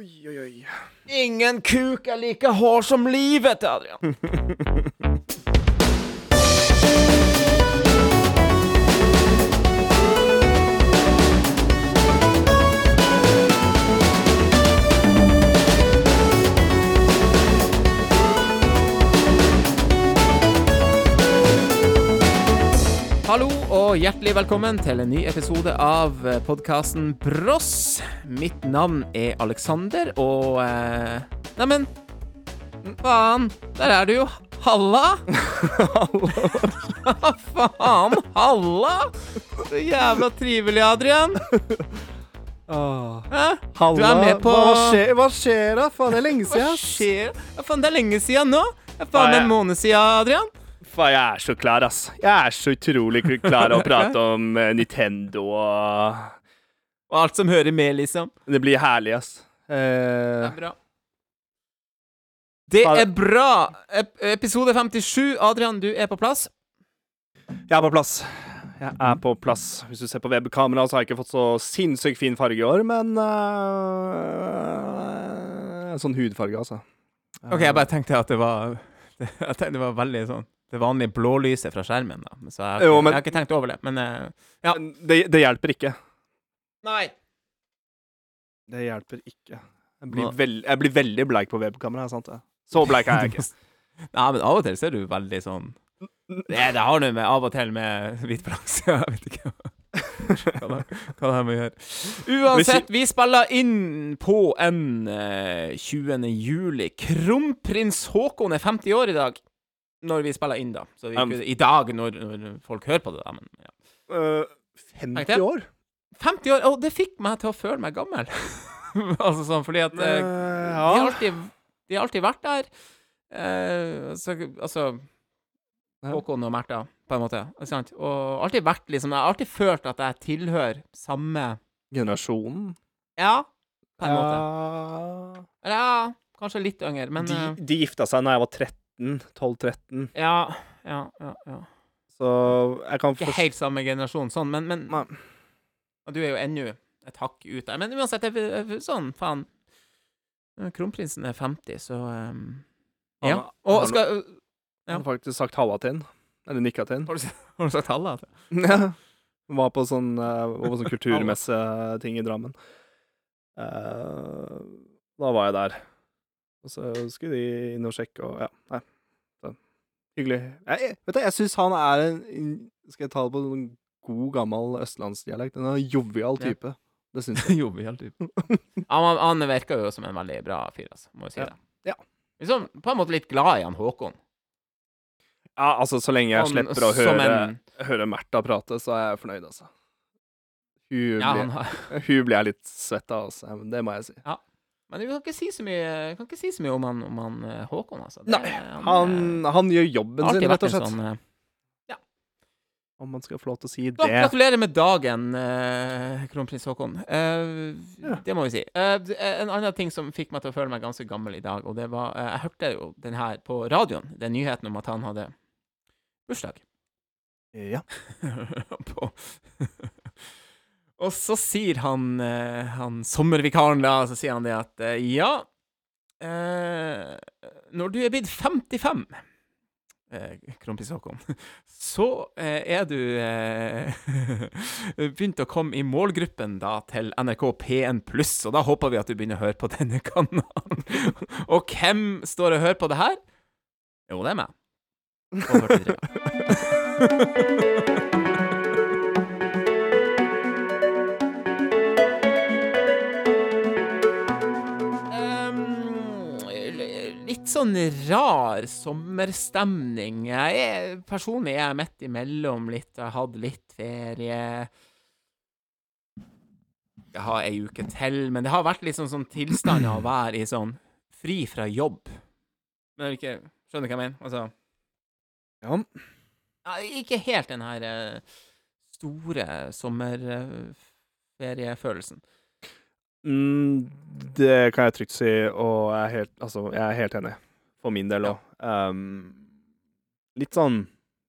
Oi, oi, oi. Ingen kuk er like hard som livet, Adrian. og hjertelig velkommen til en ny episode av podkasten Bross. Mitt navn er Alexander, og eh, Neimen, faen, der er du jo. Halla! Hva faen? Halla! Så jævla trivelig, Adrian. Ah. Hæ? Halla, Du er med på hva, skjer, hva skjer da? Faen, det er lenge Hva siden. skjer? Ja, faen, det er lenge siden nå. Det er faen ja. en måned siden, Adrian. Faen, jeg er så klar, ass. Jeg er så utrolig klar å prate om eh, Nintendo og Og alt som hører med, liksom. Det blir herlig, ass. Det Eh, er bra. Det er bra. Ep episode 57. Adrian, du er på plass. jeg er på plass. Jeg er på plass. Hvis du ser på webkamera, så har jeg ikke fått så sinnssykt fin farge i år, men uh, Sånn hudfarge, altså. Ok, jeg bare tenkte at det var Jeg tenkte det var veldig sånn det vanlige blålyset fra skjermen. da Så jeg, har Jo, ikke- men- jeg har ikke tenkt over det, men eh, ja. Det, det hjelper ikke. Nei. Det hjelper ikke. Jeg blir, veld, jeg blir veldig bleik på webkamera. Sant det? Så bleik er jeg ikke. Nei, men av og til så er du veldig sånn Det, det har du med av og til med hvit flaks. Jeg vet ikke hva hva det, her det har med å gjøre. Uansett, vi spiller inn på en eh, 20. juli. Kronprins Haakon er 50 år i dag. Når vi spiller inn, da. Så vi, Um. I dag, når, når folk hører på det, da. Men ja. Uh, 50 år? 50 år! Og det fikk meg til å føle meg gammel. altså sånn fordi at uh, ja. de, har alltid, de har alltid vært der. Uh, så, altså Håkon og Märtha, på en måte. Sant? Og alltid vært liksom Jeg har alltid følt at jeg tilhører samme Generasjonen? Ja, på en måte. Eller ja, kanskje litt yngre, men de, eh, de gifta seg da jeg var 13. 12-13. ja, ja, ja, ja. Så jeg kan Ikke helt samme generasjon, sånn, men, men Nei. Og du er jo ennå et hakk ut der. Men uansett, jeg, f- sånn, faen Kronprinsen er 50, så um, Han- Ja. Og han- skal Jeg har faktisk sagt halla til den. Eller nikka til den. Har du, har du sagt halla? Ja. Var på sånn, uh, sånn kulturmesseting i Drammen. Uh, da var jeg der. Og så skulle de inn og sjekke, og ja. Nei. Så, hyggelig. Jeg, vet du, jeg syns han er en Skal jeg ta det på en god, gammel østlandsdialekt? En jovial Ja. type. Det syns jeg. Jovial type. han, han virker jo som en veldig bra fyr, altså. Må jo si Ja. det. Ja. Liksom, på en måte litt glad i han Håkon. Ja, altså, så lenge jeg Han- slipper å høre, en- høre Märtha prate, så er jeg fornøyd, altså. Hun, Ja, blir, har hun blir jeg litt svett av, altså. Det må jeg si. Men vi kan ikke si så mye, kan ikke si så mye om han, om han eh, Håkon, altså. Det- Nei, han, eh, han gjør jobben sin, rett og slett. sånn ja. Om man skal få lov til å si Da, det. gratulerer med dagen, eh, kronprins Haakon. Eh, Ja. Det må vi si. Eh, en annen ting som fikk meg til å føle meg ganske gammel i dag, og det var eh, Jeg hørte jo den her på radioen, den nyheten om at han hadde bursdag. Ja. på Og så sier han, eh, han sommervikaren da, så sier han det at eh, ja eh, Når du er blitt 55 eh, Kronprins Haakon, så er du begynt å komme i målgruppen da til NRK P1 pluss, og da håper vi at du begynner å høre på denne kanalen. og hvem står og hører på det her? Jo, det er meg. Og 43. litt sånn rar sommerstemning. Jeg er personlig jeg er midt imellom litt. Jeg har hatt litt ferie. Jeg har ei uke til, men det har vært litt sånn, sånn tilstand av å være i sånn fri fra jobb. Men jeg ikke Skjønner du hva jeg mener? Altså ja. ja, Ikke helt den her eh, store sommerferiefølelsen. Mm, det kan jeg trygt si, og jeg er helt, altså, jeg er helt enig. For min del Ja. Um, litt sånn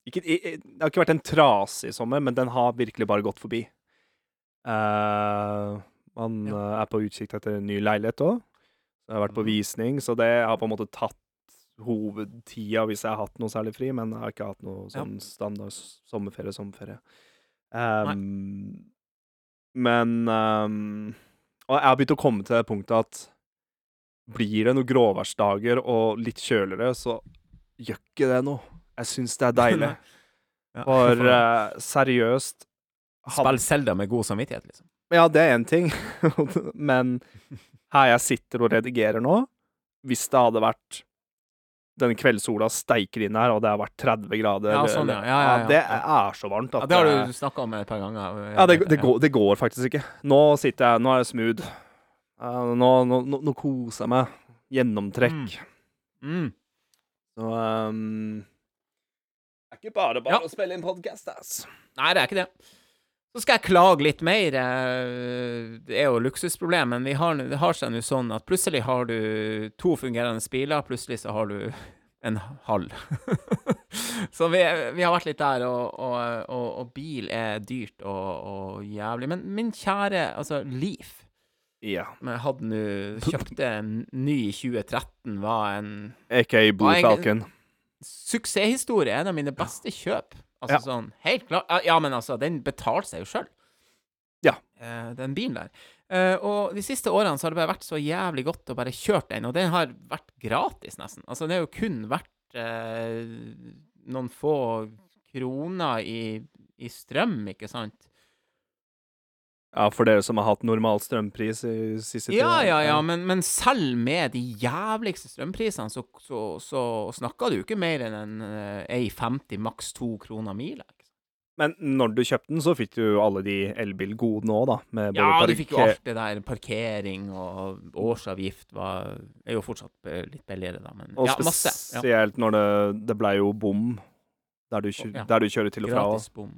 ikke, Det har ikke vært en trasig sommer, men den har virkelig bare gått forbi. Uh, man Ja. uh, er på utkikk etter en ny leilighet òg. Jeg har vært på Mhm. visning, så det har på en måte tatt hovedtida hvis jeg har hatt noe særlig fri, men jeg har ikke hatt noe Ja. sånn standard sommerferie, sommerferie. Um, men um, Og jeg har begynt å komme til det punktet at blir det noen gråværsdager og litt kjøligere, så gjør ikke det noe. Jeg syns det er deilig. Ja. For uh, seriøst hadde- Spill Selda med god samvittighet, liksom. Ja, det er én ting, men her jeg sitter og redigerer nå Hvis det hadde vært den kveldssola steiker inn her, og det har vært 30 grader Ja, sånn, ja. Ja, ja, ja. Det er så varmt at det har du snakka om et par ganger. Ja, det, det, går, det går faktisk ikke. Nå sitter jeg Nå er jeg smooth. Eh, nå, nå, nå, koser jeg meg. Gjennomtrekk. Mm. Så um, Det er ikke bare bare å spille inn podkast, ass. Nei, det er ikke det. Så skal jeg klage litt mer. eh, Det er jo luksusproblem, men vi har, det har seg nå sånn at plutselig har du to fungerende biler, plutselig så har du en halv. så vi, vi har vært litt der, og, og, og, og bil er dyrt og, jævlig. Men min kjære, altså Leaf Ja. Men jeg hadde nå kjøpte en ny i 2013, var en Aka Blue Falcon. suksesshistorie. En av mine beste kjøp. Altså Ja. sånn Helt klart. Ja, men altså, den betaler seg jo sjøl. Ja. Uh, den bilen der. Uh, og de siste årene så har det bare vært så jævlig godt å bare kjøre den, og den har vært gratis, nesten. Altså, det har jo kun vært uh, noen få kroner i, i strøm, ikke sant? Ja, for dere som har hatt normal strømpris i siste Ja, tida. ja, ja, men, men selv med de jævligste strømprisene, så, så, så snakker du ikke mer enn en eh, 1,50, maks to kroner mila. Men når du kjøpte den, så fikk du alle de elbilgodene òg, da. Med både Ja, du fikk jo alt det der. Parkering og årsavgift var, er jo fortsatt litt billigere, da. Men Og ja, masse. Ja. spesielt når det, det ble jo bom der du, der du kjører til og fra. Gratis bom.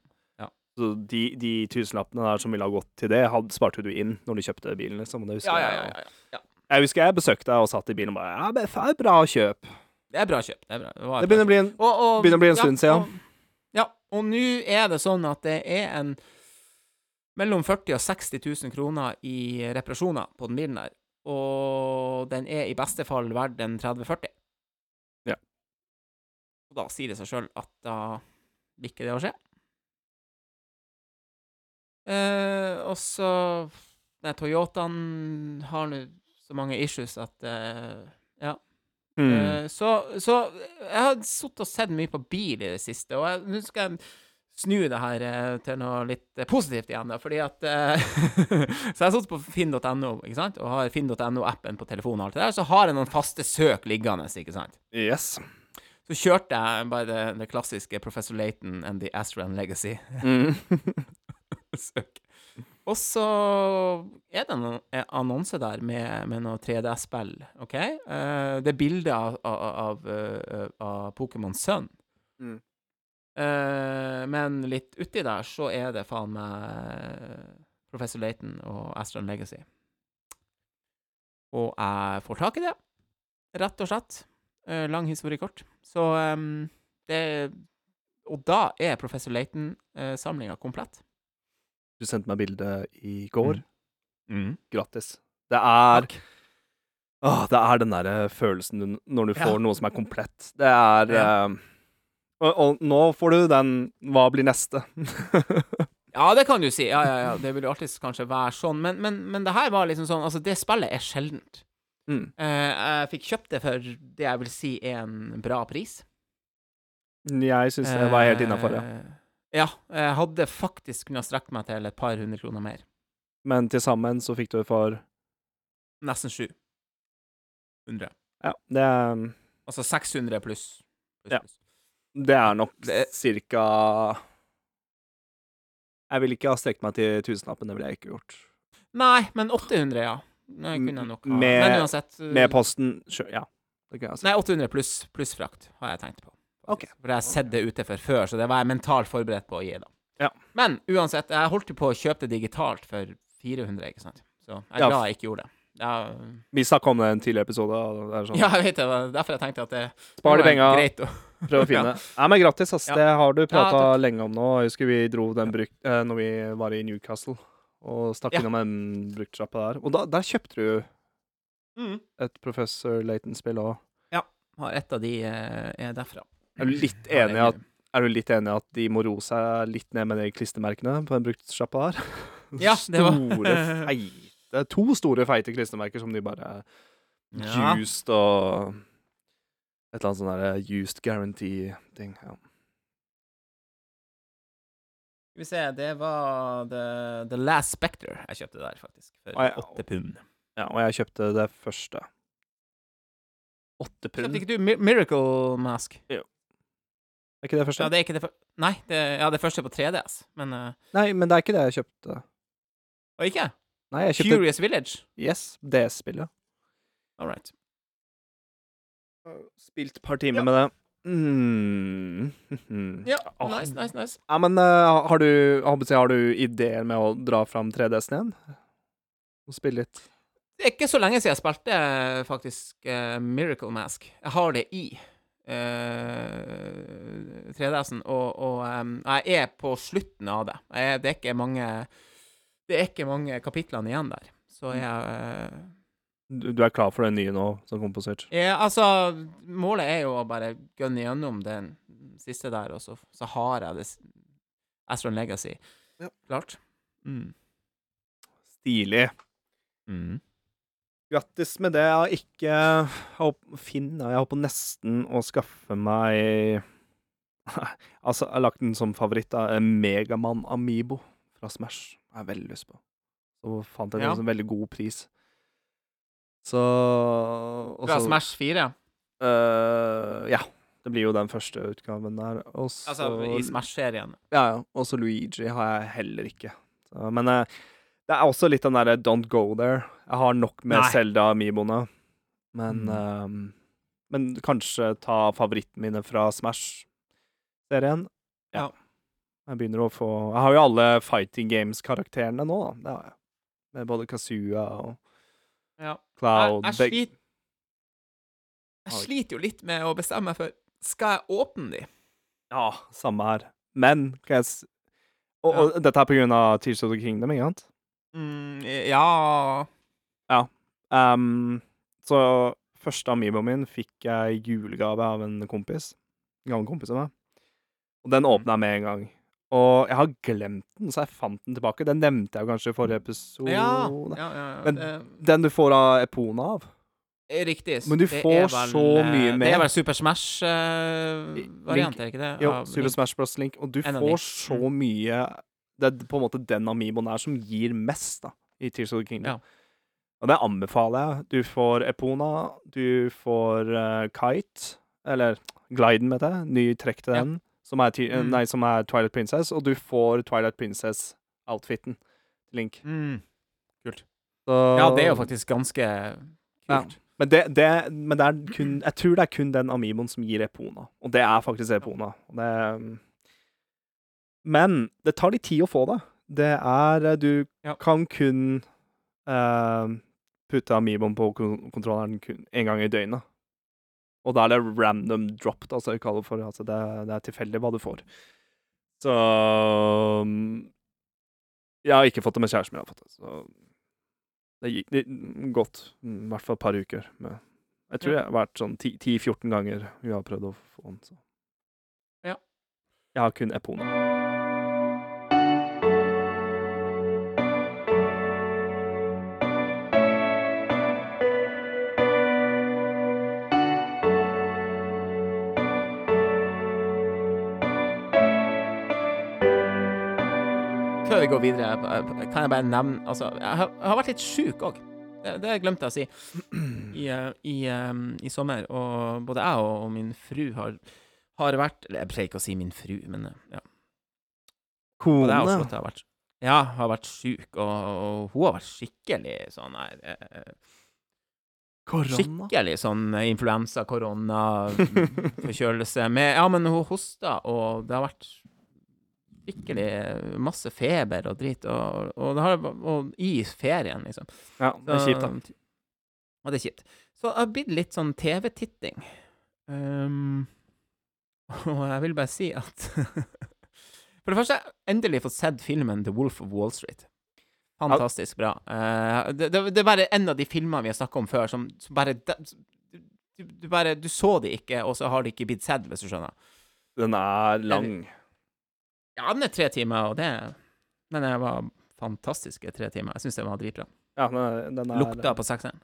Så de, de tusenlappene der som ville ha gått til det, hadde, sparte du inn når du kjøpte bilen, liksom. Det husker Ja, ja, ja, ja, ja. Jeg husker jeg besøkte deg og satt i bilen og bare Ja, det er bra kjøp. Det er bra kjøp. Det, bra. Det, Det begynner å bli en og, og, begynner å bli en stund siden. Og, ja, og nå er det sånn at det er en mellom 40 og 60 000 kroner i reparasjoner på den bilen der. Og den er i beste fall verdt en 30-40. Ja. Og da sier det seg sjøl at da blir ikke det å skje. Eh, og så Nei, Toyotaen har nå så mange issues at eh, Ja. mm. Eh, så, så jeg har sittet og sett mye på bil i det siste, og nå skal jeg snu det her eh, til noe litt eh, positivt igjen, da, fordi at eh, Så jeg har sittet på finn.no, ikke sant, og har finn.no-appen på telefonen og alt det der, så har jeg noen faste søk liggende, ikke sant. Yes. Så kjørte jeg bare det, det klassiske Professor Laton and the Astron Legacy. Mm. søk. Og så er det en annonse der med, med noe 3D-spill, OK? Uh, det er bilde av, av, av, eh, av Pokémon Sun. Mm. Uh, men litt uti der så er det faen meg Professor Laton og Astron Legacy. Og jeg får tak i det, rett og slett. Uh, lang historie kort. Så um, det Og da er Professor Laton-samlinga komplett. Du sendte meg bilde i går. Mm. Grattis. Det er. Åh, det er den derre følelsen du, når du Ja. får noe som er komplett. Det er Ja. eh, og, og nå får du den Hva blir neste? Ja, det kan du si. Ja, ja, ja. Det vil jo alltid kanskje være sånn. Men, men, men det her var liksom sånn Altså, det spillet er sjeldent. mm. Eh, jeg fikk kjøpt det for det jeg vil si er en bra pris. Jeg syns det var helt innafor, ja. Eh, Ja. Jeg hadde faktisk kunnet strekke meg til et par hundre kroner mer. Men til sammen så fikk du for Nesten 700. Ja, det er, Altså 600 pluss. Plus, Ja. Plus. det er nok Det- cirka Jeg ville ikke ha strekt meg til tusenlappen, det ville jeg ikke gjort. Nei, men 800, ja. Nei, kunne jeg nok ha. Med- men uansett Med posten Ja, det kan jeg si. Nei, 800 pluss pluss frakt, har jeg tenkt på. Ok. For jeg har sett det ute for før, så det var jeg mentalt forberedt på å gi, da. Ja. Men uansett, jeg holdt jo på å kjøpe det digitalt for 400, ikke sant. Så jeg er Ja, glad jeg ikke gjorde det. Ja, Vi snakka om det i en tidligere episode. Det sånn, ja, jeg vet det. Derfor jeg tenkte at det Spar de penga, å prøv å finne. Nei, men grattis, ass. Ja. Det har du prata Ja, lenge om nå. Jeg husker vi dro den bruk eh, når vi var i Newcastle og stakk Ja. innom en bruktsjappe der. Og da, der kjøpte du Mm. et Professor Laton-spill òg. Har et av de eh, er derfra. Er du litt enig i at Er du litt enig i at de må roe seg litt ned med de klistremerkene på den bruktsjappa der? Ja, det var- Store, feite To store, feite klistremerker som de bare Ja. Used og Et eller annet sånn derre used guarantee-ting. Ja. Skal vi se, det var The, The Last Spectre jeg kjøpte der, faktisk. For åtte pund. ja, og jeg kjøpte det første. Åtte pund? Kjøpte ikke du Mi Miracle Mask? Er ikke det første? Ja, det er ikke det første Nei, det, ja, det første på 3DS, men uh, Nei, men det er ikke det jeg kjøpte. Og ikke? Nei, jeg kjøpte Curious Village? Yes, det spillet. All right. Spilt et par timer Ja. med det. Mm. Ja, Åh. nice, nice, nice. Ja, men uh, har du Har du ideer med å dra fram 3DS-en igjen? Og spille litt? Det er ikke så lenge siden jeg spilte eh, faktisk uh, Miracle Mask. Jeg har det i uh, 3DS-en, og, og um, jeg er på slutten av det. Jeg, det er ikke mange Det er ikke mange kapitlene igjen der. Så jeg uh, Du, du er klar for den nye nå, som komposert? Ja, altså, målet er jo å bare gunne gjennom den siste der, og så, så har jeg det Astron Legacy Ja. klart. Mm. Stilig. Mm. Grattis med det. Jeg har ikke jeg Finn, jeg håper nesten å skaffe meg Altså, jeg har lagt den som favoritt. da, en Megaman Amibo fra Smash. Jeg har veldig lyst på. Så fant jeg den Ja. som veldig god pris. Så og Fra så- Smash 4. Uh, ja. Det blir jo den første utgaven der. Også, Altså i Smash-serien. Ja, ja. Og så Luigi har jeg heller ikke. Så, men eh, det er også litt den derre Don't go there. Jeg har nok med. Selda Amiboene. Men Mm. ehm, Men kanskje ta favorittene mine fra Smash-serien. Ja. Jeg begynner å få Jeg har jo alle Fighting Games-karakterene nå, da. Det har jeg. Med både Kazua og Ja. Cloud. Jeg, jeg, slit... sliter, jeg sliter jo litt med å bestemme meg for Skal jeg åpne de? Ja, samme her. Men kan jeg og, og, og dette er på grunn av Tears of the Kingdom, ikke sant? Mm, ja Um, så første Amiboen min fikk jeg julegave av en kompis. En gammel kompis av meg. Og den åpna jeg med en gang. Og jeg har glemt den, så jeg fant den tilbake. Den nevnte jeg jo kanskje i forrige episode. Ja, ja, ja, ja. Men det Den du får av Epona av. er riktig. Men du Det får vel, så mye mer. Det er vel Super Smash-variant, er ikke det? Jo, Super? Smash Bros. Link. Og du får så Mm. mye Det er på en måte den amiboen her som gir mest, da, i Tears of the Kingdom. Ja. Og det anbefaler jeg. Du får Epona, du får uh, Kite, eller Gliden, vet jeg. Ny trekk til Ja. den, som er, ti- Mm. nei, som er Twilight Princess. Og du får Twilight Princess-outfiten Link. Mm. Så, Ja, det er jo faktisk ganske Ja. kult. Men, det, det, men det er kun Jeg tror det er kun den Amiboen som gir Epona. Og det er faktisk Epona. Det, men det tar litt tid å få det. Det er eh, Du Ja. kan kun uh, putte Amibon på kontrolleren kun én gang i døgnet. Og da er det random dropped, altså, jeg kaller det for. Altså det, det er tilfeldig hva du får. Så mm, Jeg har ikke fått det med kjæresten min. Har fått det, så det gikk det, godt. mm, I hvert fall et par uker. Med. Jeg tror Ja. jeg har vært sånn 10-14 ganger vi har prøvd å få den. Så. Ja. Jeg har kun Epona. Før vi går videre, kan jeg bare nevne Altså, jeg har, jeg har vært litt sjuk òg. Det, det glemte jeg å si. I, eh, i, um, I sommer. Og både jeg og, og min fru har, har vært Eller jeg pleier ikke å si min fru, men eh, ja. Både jeg og Kone. Charlotte har vært Ja, har vært sjuk, og, og hun har vært skikkelig sånn her eh, Korona. Skikkelig sånn influensa, korona, forkjølelse med Ja, men hun hosta, og det har vært skikkelig masse feber og drit, og, og, det har, og i ferien, liksom. Ja, det er kjipt, da. Og det er kjipt. Så det har blitt litt sånn TV-titting. Um, og jeg vil bare si at For det første, jeg har endelig fått sett filmen The Wolf of Wall Street. Fantastisk bra. Uh, det, det, det er bare en av de filmene vi har snakka om før, som, som bare du, du bare Du så de ikke, og så har de ikke blitt sett, hvis du skjønner. Den er lang. Ja, den er tre timer, og det Men det var fantastiske tre timer. Jeg syns det var dritbra. Ja, den er, Lukta på sekseren.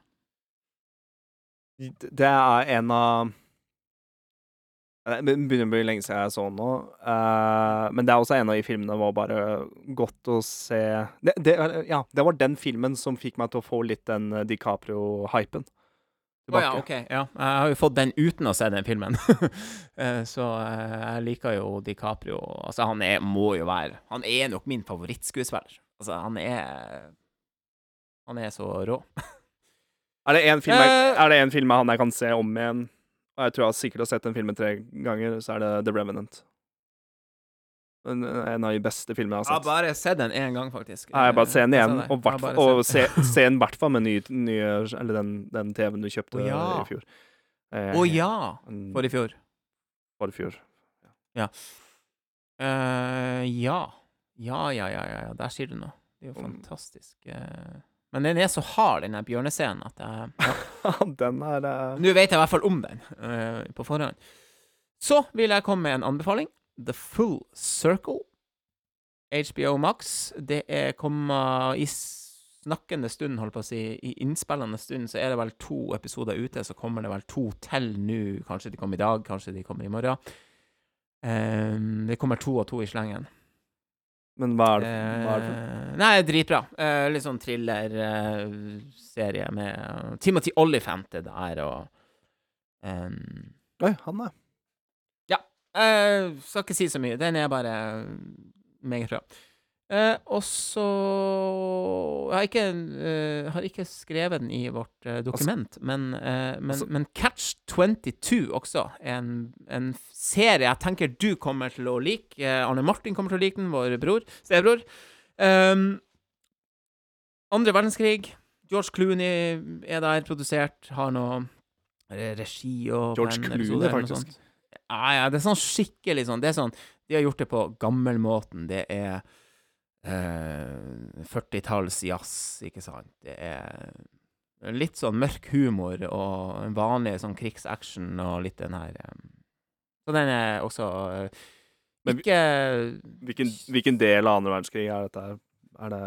Det er en av Det begynner å bli lenge siden jeg så den nå. eh, men det er også en av de filmene var bare godt å se det, det, Ja, det var den filmen som fikk meg til å få litt den eh, DiCaprio-hypen. Å ja, OK. Ja. Jeg har jo fått den uten å se den filmen. Eh, så eh, jeg liker jo DiCaprio. Altså, han er, må jo være Han er nok min favorittskuespiller. Altså, han er Han er så rå. Er det en film jeg, Eh. det en film av han jeg kan se om igjen? Og jeg tror jeg har sikkert har sett den filmen tre ganger, så er det The Revenant. En, en av de beste filmene jeg Jeg har har sett. bare sett den én gang, faktisk. Nei, jeg bare se den igjen, og, Jeg hvert har og se, se den i hvert fall med nye, nye Eller den, den TV-en du kjøpte oh, ja. i fjor. Eh, Å ja! For i fjor. For i fjor. Eh, ja. Ja, ja, ja, ja, ja. Der sier du noe. Det er jo fantastisk. Uh... Men den er så hard, den bjørnescenen, at jeg ja. den er uh... Nå vet jeg i hvert fall om den uh, på forhånd. Så vil jeg komme med en anbefaling. The Full Circle. HBO Max. Det er kommet i snakkende stund, holdt på å si. I innspillende stund så er det vel to episoder ute, så kommer det vel to til nå. Kanskje de kommer i dag, kanskje de kommer i morgen. Um, det kommer to og to i slengen. Men hva er det, hva er det for Eh, Nei, dritbra. Uh, litt sånn thriller-serie med uh, Timothy Olyphant er der, og um, Oi, han er eh, Skal ikke si så mye. Den er bare meget bra. Eh, og så Jeg har ikke, eh, har ikke skrevet den i vårt eh, dokument, men, eh, men, altså- men Catch 22 også en, en serie jeg tenker du kommer til å like. Eh, Arne Martin kommer til å like den, vår bror. Stebror. Um, andre verdenskrig. George Clooney er der, produsert, har noe regi og George Clooney, faktisk. Sånt. Ja, det er sånn skikkelig sånn. Det er sånn De har gjort det på gammelmåten. Det er eh, 40-talls jazz, ikke sant. Det er litt sånn mørk humor og en vanlig sånn krigsaction og litt den her eh. Så den er også eh, ikke hvilken, hvilken del av andre verdenskrig er dette her? Er det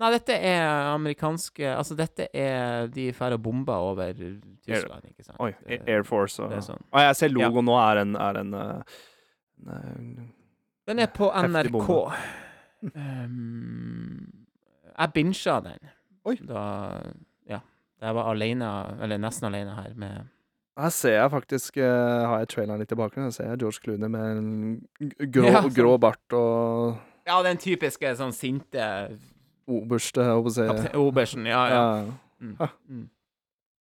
Nei, dette er amerikanske Altså, dette er de færre bomber over Tyskland, ikke sant. Oi, Det- Air Force og sånn. Å, jeg ser logoen nå er en, er en eh, en, Den er på NRK. Um, jeg bincha den. Oi. Da Ja. Jeg var alene, eller nesten alene her med Her ser jeg faktisk uh, Har jeg traileren litt tilbake? Her ser jeg George Clooney med en grå, Ja, sånn. grå bart og Ja, den typiske sånn sinte oberste, jeg holdt på å si. Obersten, Ja, ja. Mm. Ja.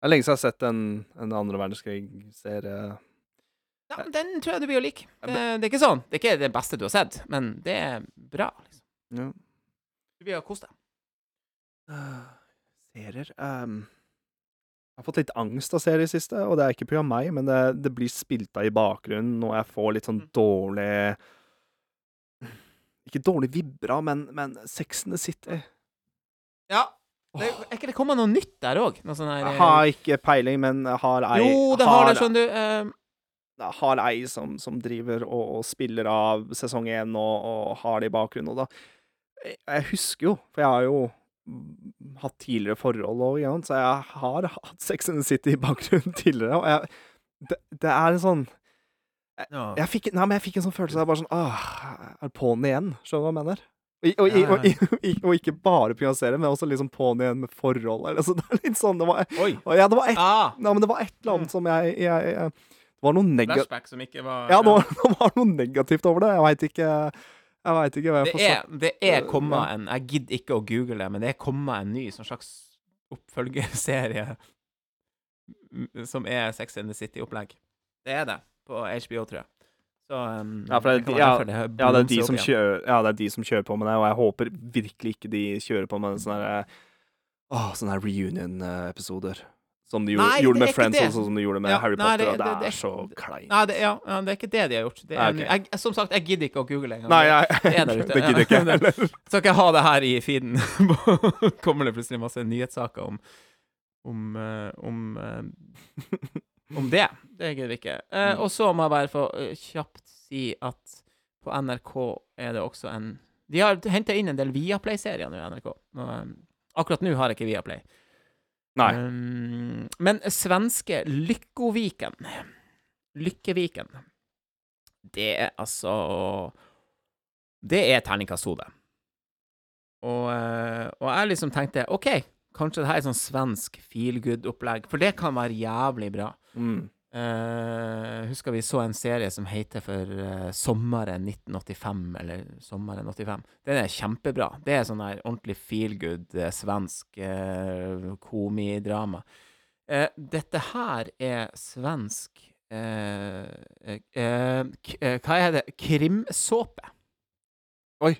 Det er lenge siden jeg har sett en, en andre verdenskrig-serie. ja den tror jeg du blir å like. Det, det er ikke sånn. Det er ikke det beste du har sett, men det er bra. Liksom. Ja. Du blir å kose deg. Eh, serier um Jeg har fått litt angst av serier i siste, og det er ikke pga. meg, men det, det blir spilt av i bakgrunnen, og jeg får litt sånn Mm. dårlig Ikke dårlig vibra, men, men Sex and the City Ja. Det, er ikke det kommet noe nytt der òg? Sånn Jeg har ikke peiling, men har ei Jo, det har det, skjønner du. Um jeg har ei som, som driver og, og spiller av sesong én og, og har det i bakgrunnen, og da jeg, husker jo, for jeg har jo hatt tidligere forhold og så jeg har hatt Sex and the City i bakgrunnen tidligere, og jeg det, det er en sånn ja. jeg fikk, Nei, men jeg fikk en sånn følelse av bare sånn Åh, er det på'n igjen? Skjønner du hva jeg mener? Og, og, Ja, ja, og, og, ikke bare pga. serien, men også liksom på'n igjen med forhold. Eller, så det er litt sånn det var, ja, det var et, Ah, nei, men det var et eller annet som jeg, jeg, jeg Det var noe negativt var ja, nå var det noe negativt over det. Jeg veit ikke Jeg vet ikke hva jeg Det får sagt. det er komma kommet ja. en Jeg gidder ikke å google det, men det er kommet en ny sånn slags oppfølgerserie som er Sex and the City-opplegg. Det er det, på HBO, tror jeg. Så um, Ja, det- ja, det Ja, det er, de som kjører, ja, det er de som kjører på med det, og jeg håper virkelig ikke de kjører på med sånne der, sånne reunion-episoder. Som de Nei, gjorde med Friends, og sånn som de gjorde med Ja, Harry nei, Potter. det- og det, det- det- er så kleint. Nei, det, ja, det er ikke det de har gjort. Det er, okay. jeg, som sagt, jeg gidder ikke å google engang. Nei, jeg, Det er der ute. gidder ikke heller. Skal ikke ha det her i feeden. Kommer det plutselig masse nyhetssaker om om, eh, om, eh, om det. Det gidder vi ikke. Eh, Mm. og så må jeg bare få eh, kjapt si at på NRK er det også en De har henta inn en del Viaplay-serier nå i NRK. Og, um, akkurat nå har jeg ikke Viaplay. Nei. Um, men svenske Lykkoviken Lykkeviken Det er altså Det er terningkast hode. Og, eh, og jeg liksom tenkte OK, kanskje det her er sånn svensk feel good-opplegg, for det kan være jævlig bra. Mm. Uh, husker vi så en serie som heter for uh, Sommeren 1985, eller Sommeren 85. Den er kjempebra. Det er sånn der ordentlig feel good uh, svensk uh, komidrama. Dette her er svensk Hva er det? Krimsåpe. Oi.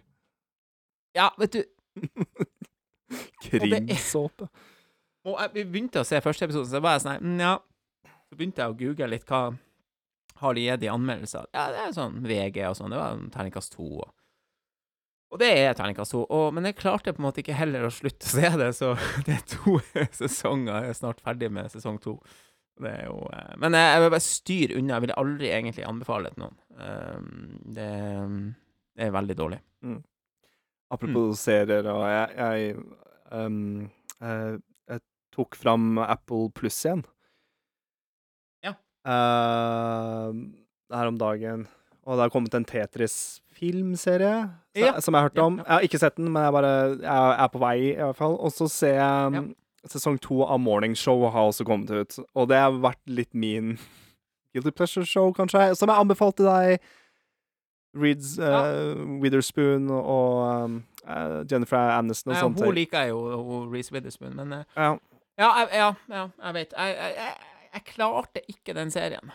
Ja, vet du Krimsåpe. Og jeg vi begynte å se første episode, så var jeg sånn her, mm, Ja. Så begynte jeg å google litt hva har de gitt i anmeldelser. Ja, det er sånn VG og sånn. Det var terningkast to. Og, og det er terningkast to. Og, men jeg klarte på en måte ikke heller å slutte å se det, så det er to sesonger. Jeg er snart ferdig med sesong to. Det er jo eh, Men jeg, jeg vil bare styre unna. Jeg ville aldri egentlig anbefale det til noen. Um, det, det er veldig dårlig. Apropos serier, og jeg, jeg, um, eh, jeg tok fram Apple Pluss igjen. Ja. Eh, her om dagen. Og det har kommet en Tetris-filmserie Ja. som jeg har hørt om. ja. Jeg har ikke sett den, men jeg, bare, jeg er på vei, i hvert fall. Og så ser jeg um, sesong to av Morning Show har også kommet ut. Og det har vært litt min Guilty Pleasure-show, kanskje, som jeg anbefalte deg. Reeds uh, Witherspoon og um, uh, Jennifer Aniston og ja, sånt. hun liker jeg jo, Reece Witherspoon, men uh, Ja. Ja, ja, ja, jeg vet. Jeg, jeg, jeg, jeg klarte ikke den serien.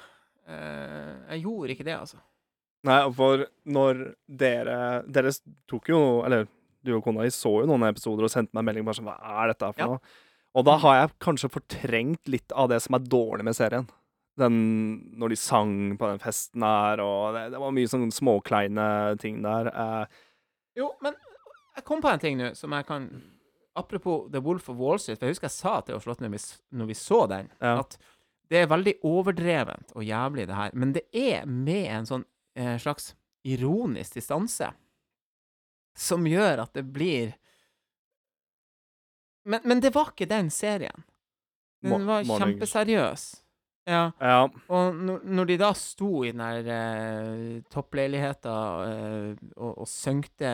Eh, jeg gjorde ikke det, altså. Nei, for når dere Dere tok jo Eller du og kona di så jo noen episoder og sendte meg en melding bare sånn Hva er dette for Ja. noe? Og da har jeg kanskje fortrengt litt av det som er dårlig med serien. Den Når de sang på den festen her, og det, det var mye sånn småkleine ting der. Eh, Jo, men jeg kom på en ting nå som jeg kan Apropos The Wolf of Wall Street, for jeg husker jeg sa til Oslo når vi, når vi så den, Ja. at det er veldig overdrevent og jævlig, det her, men det er med en sånn eh, slags ironisk distanse som gjør at det blir men, men det var ikke den serien. Den var kjempeseriøs. Ja. ja. Og når, de da sto i den der eh, toppleiligheta eh, og, og søngte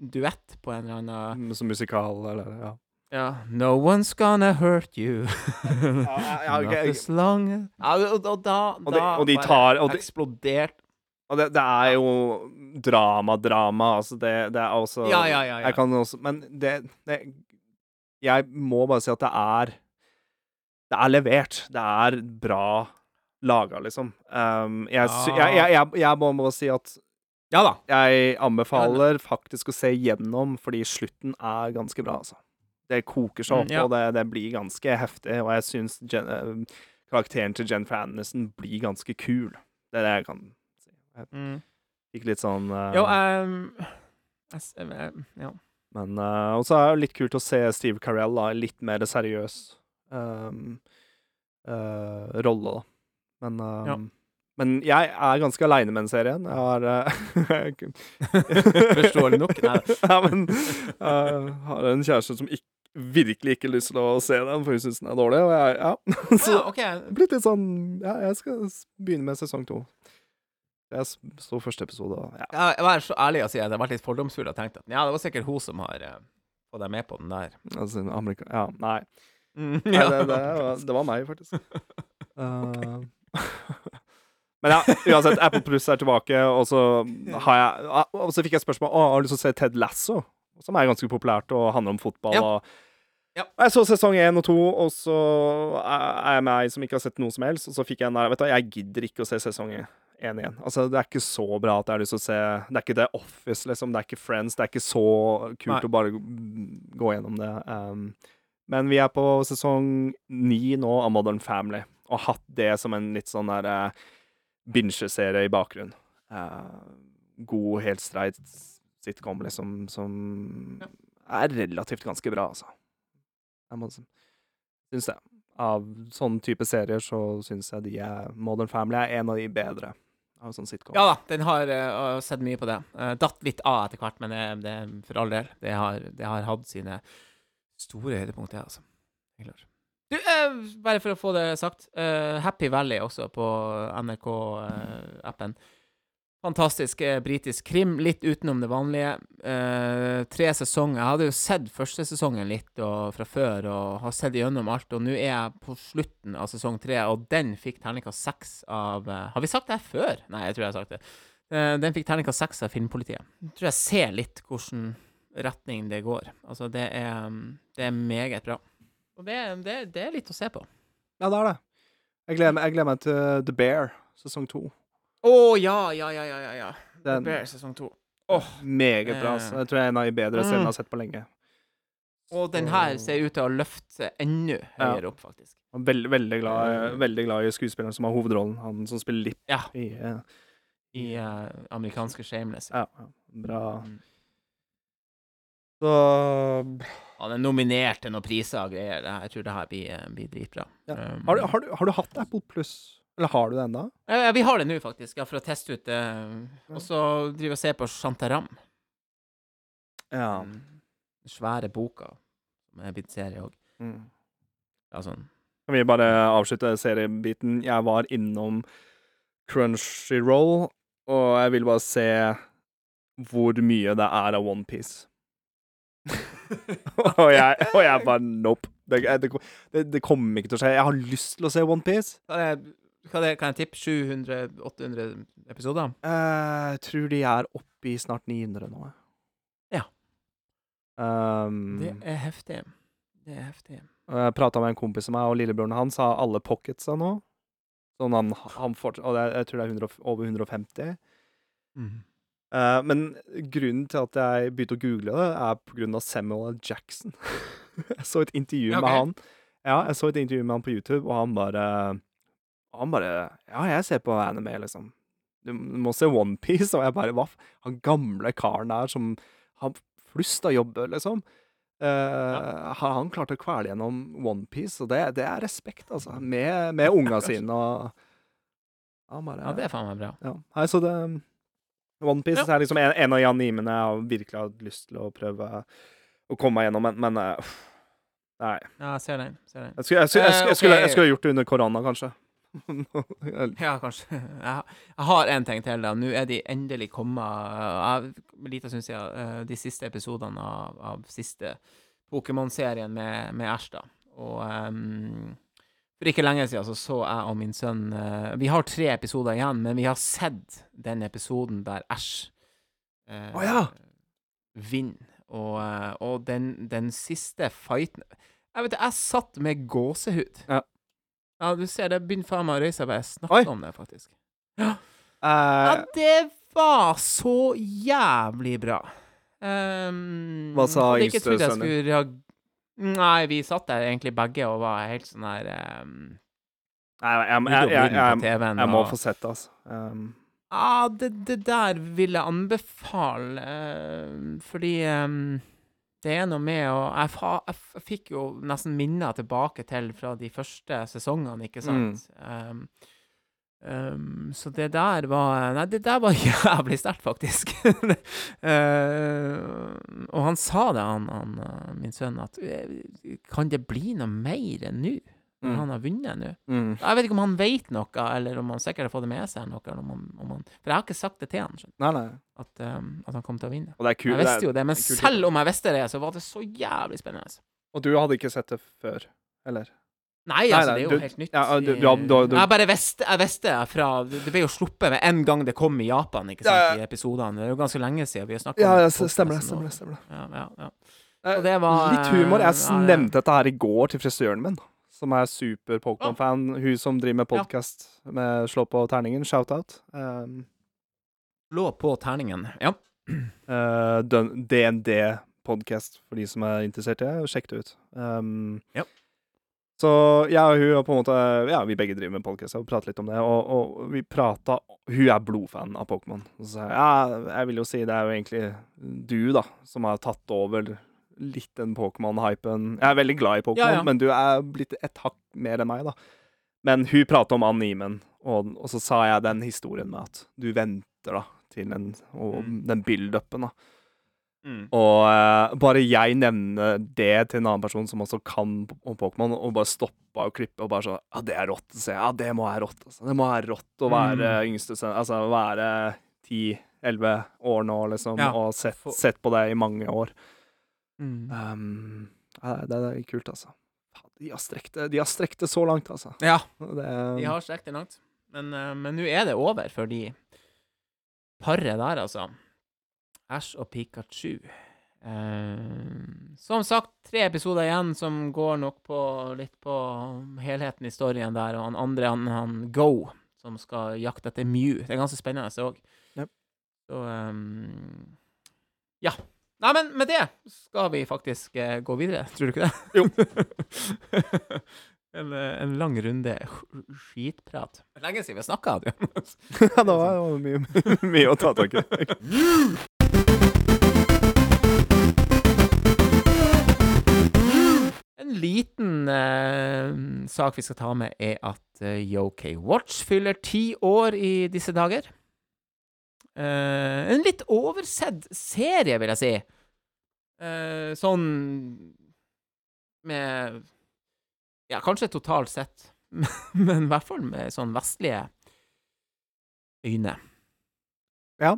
duett på en eller annen Som musikal, eller Ja. Ja No one's gonna hurt you. ja, Not as long as ja, og, og da, Og de- da og de tar- og de- eksplodert Og det, det er jo drama-drama, altså. Det, det er også Ja, ja, ja. ja. Jeg kan også Men det, det Jeg må bare si at det er Det er levert. Det er bra laga, liksom. Um, jeg, Ja. jeg, jeg, jeg, jeg må bare si at ja da. jeg anbefaler faktisk å se gjennom, fordi slutten er ganske bra, altså. Det koker seg Mm, opp, ja. og det, det blir ganske heftig. Og jeg syns eh, karakteren til Jennifer Aniston blir ganske kul. Det er det jeg kan si. Jeg Mm. fikk litt sånn uh, Jo, um, ja. Men uh, Og så er det litt kult å se Steve Carell da, litt mer seriøs um, uh, rolle, da. Men um, Ja. Men jeg er ganske aleine med den serien. Jeg har uh, Forståelig nok. Nei. ja, men jeg har en kjæreste som ikk- virkelig ikke lyst til å se den, for hun syns den er dårlig. Og jeg, ja. Så Ja, okay. det blitt litt sånn Ja, jeg skal begynne med sesong to. Jeg så første episode, og ja. Jeg var så ærlig å si at jeg har vært litt fordomsfull og tenkt at ja, det var sikkert hun som har uh, fått deg med på den der. Altså, Amerika Ja, nei. Mm, Nei, det, det, var, det var meg, faktisk. Uh, Men ja, uansett, Apple Pluss er tilbake, og så har jeg Og så fikk jeg spørsmål Å, har du lyst til å se Ted Lasso, som er ganske populært og handler om fotball. Ja. Og, Ja. jeg så sesong én og to, og så er jeg meg som ikke har sett noe som helst, og så fikk jeg en der Vet du, jeg gidder ikke å se sesong én igjen. Altså, det er ikke så bra at jeg har lyst til å se Det er ikke The Office, liksom. Det er ikke Friends. Det er ikke så kult Nei. å bare gå gjennom det. Um, Men vi er på sesong ni nå av Modern Family, og har hatt det som en litt sånn der uh, binge-serie i bakgrunnen. Uh, god, helt streit sitcom, liksom, som er relativt ganske bra, altså. Jeg må synes det. Av sånne type serier så syns jeg de er Modern Family er en av de bedre av sånn sitcom. Ja da, den har uh, sett mye på det. Uh, datt litt av etter hvert, men det, det for all del. Det har, det har hatt sine store høydepunkter, altså. Helt klart. Du, eh, bare for å få det sagt. eh, Happy Valley også på NRK-appen. Fantastisk eh, britisk krim, litt utenom det vanlige. Eh, tre sesonger. Jeg hadde jo sett første sesongen litt og, fra før og har sett gjennom alt, og nå er jeg på slutten av sesong tre, og den fikk terningkast seks av eh, Har vi sagt det her før? Nei, jeg tror jeg har sagt det. Eh, den fikk terningkast seks av Filmpolitiet. Jeg tror jeg ser litt hvilken retning det går. Altså, det er, det er meget bra. Og det, det, det er litt å se på. Ja, det er det. Jeg gleder, jeg gleder meg til The Bear, sesong to. Å ja, ja, ja, ja, ja. ja. Den Bear sesong to. Meget bra. Eh. Det tror jeg er en av de bedre seriene jeg har sett på lenge. Og den her ser ut til å løfte seg enda høyere opp, faktisk. Er Veldig, veldig, glad, veldig glad i skuespilleren som har hovedrollen. Han som spiller Lipp Ja, i uh, i uh, amerikanske Shameless. Ja, ja, bra. Mm. Så Han er nominert til noen priser og greier. Jeg tror det her blir, eh, blir dritbra. Ja. Um, har, du, har, du, har du hatt Apple Pluss? Eller har du det ennå? Ja, vi har det nå, faktisk, ja, for å teste ut det. Og så driver vi og ser på Shantaram. Ja. Den svære boka, som er blitt serie òg. Mm. Ja, sånn. Kan vi bare avslutte seriebiten? Jeg var innom Crunchyroll, og jeg vil bare se hvor mye det er av OnePiece. og, jeg, og jeg bare nope. Det, det, det kommer ikke til å skje. Jeg har lyst til å se OnePiece. Hva det- kan jeg tippe? 700-800 episoder? Jeg tror de er oppe i snart 900 nå. Ja. Um, Det er heftig. Det er heftig. jeg prata med en kompis av meg, og lillebroren hans har alle pocketsa nå. Sånn han, han fortsatt, og er, jeg tror det er 100, over 150. Eh, men grunnen til at jeg begynte å google det, er på grunn av Samuel. Jackson. jeg så et intervju okay. med han. Ja, jeg så et intervju med han på YouTube, og han bare Han bare Ja, jeg ser på anime, liksom. Du må se OnePiece. Og jeg bare Hva? Han gamle karen der som har flust av jobber, liksom. Uh, Har han klart å kvele gjennom OnePiece? Og det, det er respekt, altså. Med, med unga sine og Han bare Ja, det er faen meg bra. ja. Nei, så det OnePiece Ja. er liksom en, en av de animene jeg har virkelig hatt lyst til å prøve å komme meg gjennom, men, men uh. Nei. Ja, ser den. Ser den. Jeg skulle, jeg, skulle, jeg, skulle, skulle, Eh, skulle gjort det under korona, kanskje. Ja, kanskje. Jeg, har- jeg en ting til. da. Nå er de endelig kommet Jeg lite stund siden eh, de siste episodene av, av siste Pokémon-serien med, med Ash, da. Og um, for ikke lenge siden så, så jeg og min sønn uh, Vi har tre episoder igjen, men vi har sett den episoden der Ash uh, oh, ja. vinner. Og, eh, og den, den siste fighten Jeg vet ikke, jeg satt med gåsehud. Ja. Ja, du ser, det begynner faen meg å røyse seg, jeg snakker Oi. om det, faktisk. Ja, Eh, det var så jævlig bra. Um, Hva sa hadde ikke yngste trodd jeg sønnen? skulle reag- Nei, vi satt der egentlig begge og var helt sånn her um, nei, jeg, jeg, jeg, jeg, jeg, jeg, jeg må få sett det, altså. Um, Ja, det, det der vil jeg anbefale, eh, fordi em, det er noe med å jeg, fa, jeg, fikk jo nesten minner tilbake til fra de første sesongene, ikke sant? Mm. Um, Um, så det der var Nei, det der var jævlig sterkt, faktisk. uh, og han sa det, han, han min sønn, at eh, kan det bli noe mer enn nå? Mm. han har vunnet nå? mm. Jeg vet ikke om han vet noe, eller om han sikkert har fått det med seg. noe, eller om han, om han, For jeg har ikke sagt det til han, Nei, nei. at, um, at han kom til å vinne. Kult. Jeg visste jo det, men det selv om jeg visste det, så var det så jævlig spennende. Og du hadde ikke sett det før, eller? Nei, Nei, altså, nei, det er jo du- helt nytt. ja, du- du du- Jeg bare visste, jeg visste fra Det ble jo sluppet med en gang det kom i Japan, ikke sant, Ja, ja. i episodene. Det er jo ganske lenge siden vi har snakket Ja, om det. på stemmer det. Stemmer det, stemmer det. Ja, ja, ja. Var, Litt humor. Jeg ja, ja. nevnte dette her i går til frisøren min, som er super Pokémon-fan. Hun som driver med podkast med Slå på terningen. Shout-out. Um, Slå på terningen. Ja. Uh, DND-podkast, for de som er interessert i det. Sjekk det ut. Um, Ja. Så jeg og hun har på en måte Ja, vi begge driver med podcast og prater litt om det. Og, og vi prata Hun er blodfan av Pokémon. Så sa jeg ja, jeg vil jo si det er jo egentlig du, da, som har tatt over litt den Pokémon-hypen. Jeg er veldig glad i Pokémon, Ja, ja. men du er blitt et hakk mer enn meg, da. Men hun prater om animen, og, og så sa jeg den historien med at du venter da til den, og Mm. den build-upen. da. Og uh, bare jeg nevner det til en annen person som også kan om Pokémon, og bare stoppa og klippa og bare sånn Ja, det er rått. Så ja, det må være rått. Altså. Det må være rått å være yngste sønn Altså være 10-11 år nå, liksom, Ja. og sett, sett på det i mange år. Mm. Um, det, det er kult, altså. De har strekt det, de har strekt det så langt, altså. Ja, Det, de har strekt det langt. Men eh, nå er det over for de paret der, altså. Ash og Pikachu. Uh, som sagt, tre episoder igjen som går nok på litt på helheten i storyen der, og han andre, han, han Go, som skal jakte etter Mew. Det er ganske spennende òg. Yep. Så um, Ja. Nei, men med det skal vi faktisk eh, gå videre, tror du ikke det? Jo. en, eh, en lang runde skitprat. Lenge siden vi har snakka, du. ja, det var det mye, mye å ta tak i. En liten eh, sak vi skal ta med, er at uh, Yok Watch fyller ti år i disse dager. Eh, en litt oversett serie, vil jeg si. Uh, sånn med Ja, kanskje totalt sett, men i hvert fall med sånn vestlige øyne. Ja.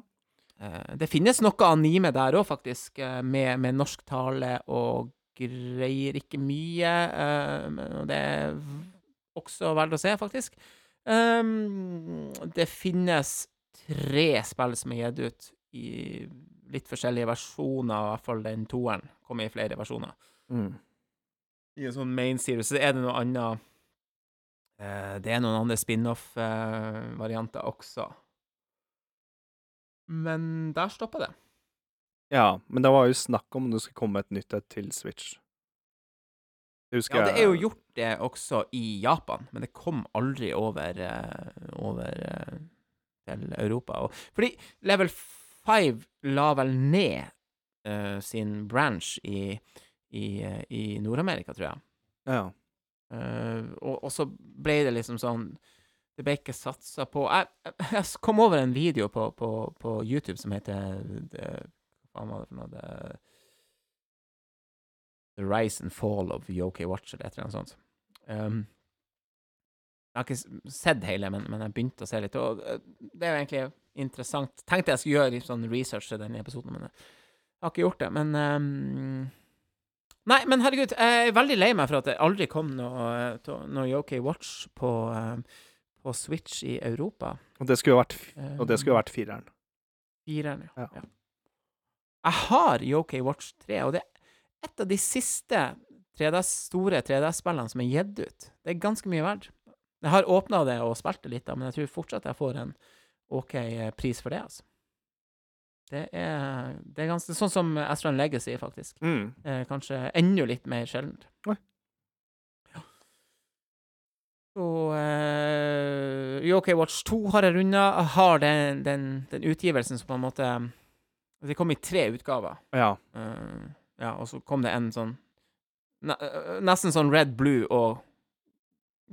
Uh, det finnes noe anime der òg, faktisk, med, med norsk tale og greier ikke mye. Uh, det er også verdt å se, faktisk. Um, det finnes tre spill som er gitt ut i litt forskjellige versjoner, i hvert fall den toeren kommer i flere versjoner. Mm. I en sånn main series så er det noe annet eh, Det er noen andre spin-off-varianter også. Men der stoppa det. Ja, men det var jo snakk om det skulle komme et nytt et til Switch. Det husker Ja, det er jo gjort det også i Japan, men det kom aldri over, eh, over eh, til Europa. Og, fordi Level 5 la vel ned uh, sin branch i, i, uh, i Nord-Amerika, tror jeg. Ja. Uh, og, og så ble det liksom sånn Det ble ikke satsa på jeg, jeg, kom over en video på, på, på YouTube som heter Hva var det for noe? Det, The Rise and Fall of Yoki Watch, eller et eller annet sånt. Um, jeg har ikke sett hele, men, men jeg begynte å se litt, og eh, det er jo egentlig interessant. Tenkte jeg skulle gjøre litt sånn research til denne episoden, men jeg har ikke gjort det. Men um, Nei, men herregud, jeg er veldig lei meg for at det aldri kom noe, to- noe Yoki Watch på, på Switch i Europa. Og det skulle jo vært, og det skulle jo vært fireren. Fireren, ja. Ja. ja. Jeg har Yoki Watch 3, og det er et av de siste 3DS, store 3DS-spillene som er gitt ut. Det er ganske mye verdt. Jeg har åpna det og spilt det litt, da, men jeg tror fortsatt jeg får en OK eh, pris for det, altså. Det er, det er ganske sånn som Astron Legacy, faktisk. Mm. Eh, kanskje enda litt mer sjeldent. Ja. Så eh, UK Watch 2 har jeg runda. Har den, den, den utgivelsen som på en måte Det kom i tre utgaver. Ja. Eh, ja, og så kom det en sånn eh, Nesten sånn red, blue og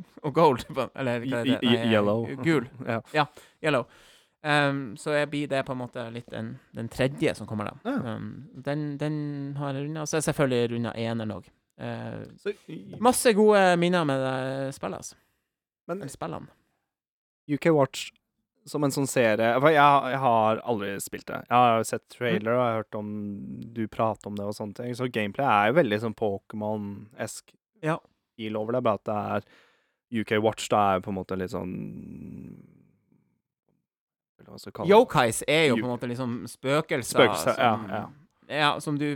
og gold, eller hva er det? Y- yellow. Gul. Ja. Yellow. Um, så jeg blir det på en måte litt den, den tredje som kommer, da. Ja. Um, den, den har jeg runda. Og så er jeg selvfølgelig runda eneren òg. Uh, masse gode minner med det spillet, altså. men Eller spillene. UK Watch som en sånn serie For jeg, jeg har aldri spilt det. Jeg har sett trailer og jeg har hørt om du prater om det og sånne ting. Så gameplay er jo veldig sånn Pokémon-esk Ja. over det. Bare at det er UK Watch, da er på en måte litt sånn? Yokais er jo på en måte liksom spøkelser. Spøkelser, ja, som, ja. ja, som du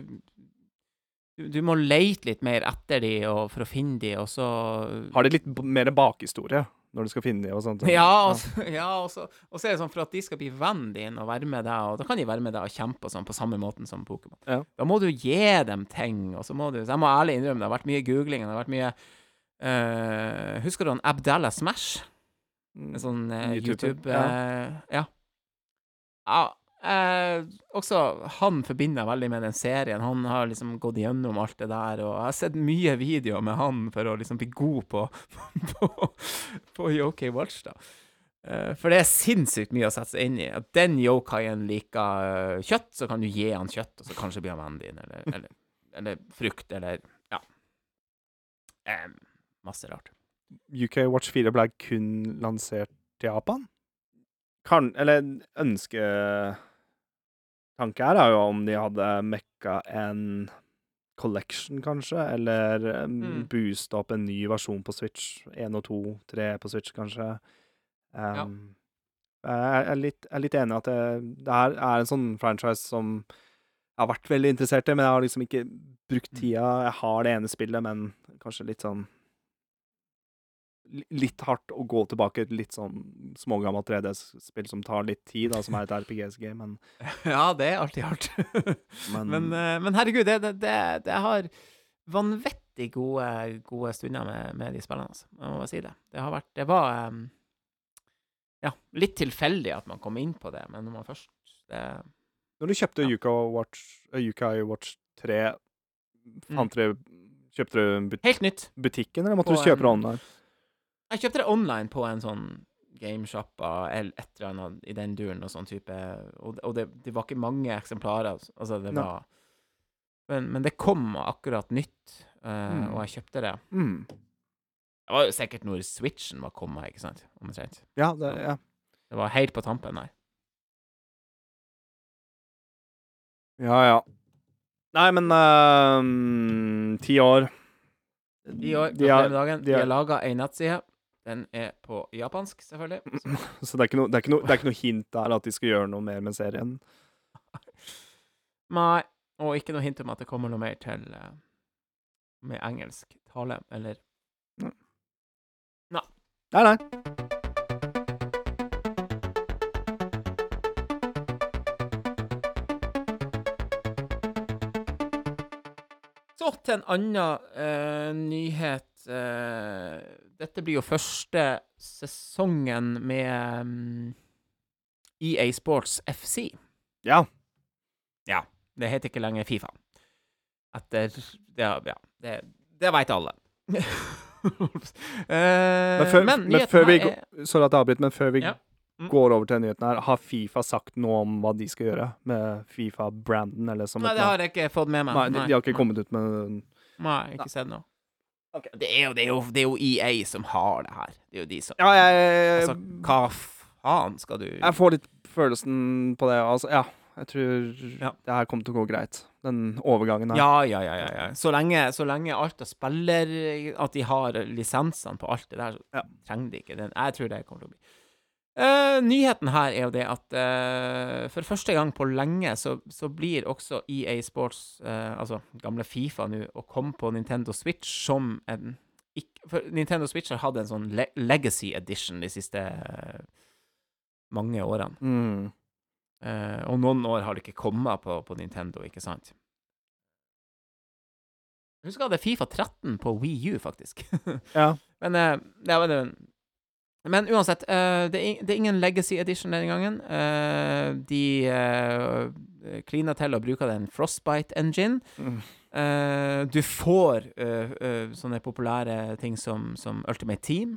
du, du må leite litt mer etter de og, for å finne de, og så Har de litt mer bakhistorie? når du skal finne de og sånt. Ja, og så, ja, og så, og så er det sånn for at de skal bli vennen din og være med deg, og da kan de være med deg og kjempe og sånn på samme måten som Pokémon. Ja. Da må du gi dem ting, og så må du Så jeg må ærlig innrømme, det har vært mye googling, det har vært mye eh, Husker du han Abdallah Smash? Mm. En sånn eh, YouTube, YouTube eh, Ja. ja eh, også han forbinder veldig med den serien. Han har liksom gått gjennom alt det der, og jeg har sett mye videoer med han for å liksom bli god på, på, på Yokai Watch, da. Eh, for det er sinnssykt mye å sette seg inn i. At den yokaien liker eh, kjøtt, så kan du gi han kjøtt, og så kanskje blir han vennen din, eller, eller, eller frukt, eller ja. Eh, masse rart. UK Watch 4 ble kun lansert til Japan? Kan Eller ønsketanke her er jo om de hadde mekka en collection, kanskje, eller Mm. boosta opp en ny versjon på Switch. Én og to, tre på Switch, kanskje. Um, Jeg er litt, jeg er litt enig i at det, det her er en sånn franchise som jeg har vært veldig interessert i, men jeg har liksom ikke brukt Mm. tida. Jeg har det ene spillet, men kanskje litt sånn Litt hardt å gå tilbake til litt sånn smågammelt 3D-spill som tar litt tid, da, som er et RPG-game, men, Ja, det er alltid hardt. men, Men, eh, men herregud, det, det, det, det har vanvittig gode, gode stunder med, med de spillene, altså. Jeg må bare si det. Det har vært Det var um, ja, litt tilfeldig at man kom inn på det, men når man først det, Når du kjøpte Ja. Yuka Watch, uh, Watch 3, Mm. fant dere Kjøpte du but Helt nytt. butikken, eller måtte På du kjøpe det en- online? Jeg kjøpte det online på en sånn gameshop eller et eller annet i den duren, og sånn type Og, og det, det var ikke mange eksemplarer, altså, det Nei. var men, men det kom akkurat nytt, uh, Mm. og jeg kjøpte det. Mm. Det var jo sikkert når Switchen var kommet, ikke sant? Omtrent. Ja, det, ja. Det var helt på tampen der. Ja, ja. Nei, men uh, ti år Ti år, de har, dagen, de har laga ei nettside. Den er på japansk, selvfølgelig. Så det er, noe, det, er noe, det er ikke noe hint der at de skal gjøre noe mer med serien. Nei, og ikke noe hint om at det kommer noe mer til uh, med engelsk tale, eller Nei, nei. nei. Så til en annen uh, nyhet. eh, dette blir jo første sesongen med um, EA Sports FC. Ja. Ja, det heter ikke lenger Fifa. Etter Ja, ja det, det veit alle. Eh, Men før, men men før vi, er Sorry at jeg avbryter, men før vi Ja. Mm. går over til nyheten her, har Fifa sagt noe om hva de skal gjøre med Fifa-branden? Nei, det har jeg ikke fått med meg. Nei, de, de har ikke kommet ut med Nei, ikke sett noe. Det, er jo, det, er jo, det er jo EA som har det her. Det er jo de som Ja, jeg, Altså, hva faen skal du jeg får litt følelsen på det. Altså, ja. Jeg tror Ja. det her kommer til å gå greit. Den overgangen her. Ja, ja, ja. ja, ja. Så, lenge, så lenge alt av spiller At de har lisensene på alt det der, så trenger de ikke den. Jeg tror det kommer til å bli. Eh, nyheten her er jo det at uh, for første gang på lenge så, så blir også EA Sports, uh, altså gamle Fifa nå, å komme på Nintendo Switch som en ikke, For Nintendo Switch har hatt en sånn le legacy edition de siste mange årene. Mm. Og noen år har det ikke kommet på, på Nintendo, ikke sant? Jeg husker jeg hadde Fifa 13 på Wii U, faktisk. Ja. men, det men, eh, men uansett, uh, det, er, det er ingen Legacy Edition denne gangen. Uh, de uh, kliner til og bruker den Frostbite Engine. Mm. Du får sånne populære ting som, som Ultimate Team.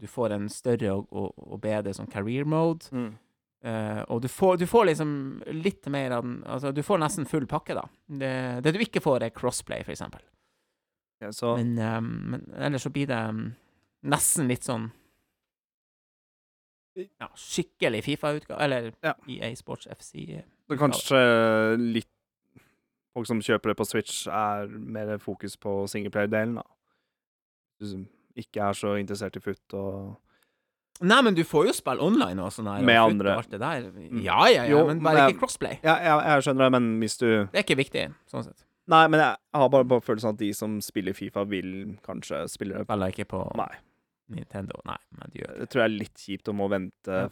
Du får en større og, og, og bedre sånn career mode. Mm. Og du får, du får liksom litt mer av den Altså, du får nesten full pakke, da. Det, det du ikke får, er crossplay, for eksempel. Ja, så Men, men ellers så blir det mm, nesten litt sånn Ja, skikkelig Fifa-utgave, eller Ja. EA Sports FC. så kanskje litt Folk som kjøper det på Switch, er mer fokus på singleplayer-delen, da. Ikke er så interessert i foot og Nei, men du får jo spille online og sånn her. Med og andre. og alt det der. Mm. Ja, ja, ja, Jo, men bare men- ikke crossplay. Ja, jeg, jeg skjønner det, men hvis du Det er ikke viktig, sånn sett. Nei, men jeg har bare på følelsen at de som spiller Fifa, vil kanskje spille det Spiller ikke på Nei. Nintendo. Nei, men de gjør Det det. tror jeg er litt kjipt å vente Ja.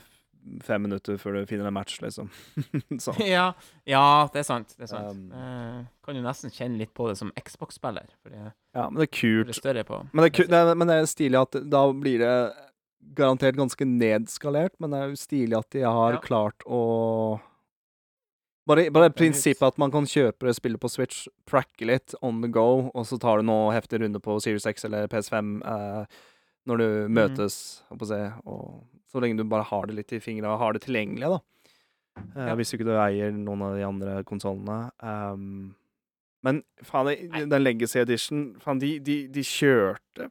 fem minutter før du finner en match, liksom. så. ja, ja, det er sant. Det er sant. Um, Eh, kan jo nesten kjenne litt på det som Xbox-spiller, Ja, men det er kult. det er på Men det, er, ku- det, men det er stilig at da blir det garantert ganske nedskalert, men det er jo stilig at de har Ja. klart å Bare, bare prinsippet at man kan kjøpe det spillet på Switch, tracke litt on the go, og så tar du noe heftig runde på Series X eller PS5 eh, når du Mm. møtes, mm. og, si, og så lenge du bare har det litt i fingra og har det tilgjengelig, da. Uh, Ja. Hvis ikke du eier noen av de andre konsollene. Um, men faen, den Legacy Edition Faen, de, de, de kjørte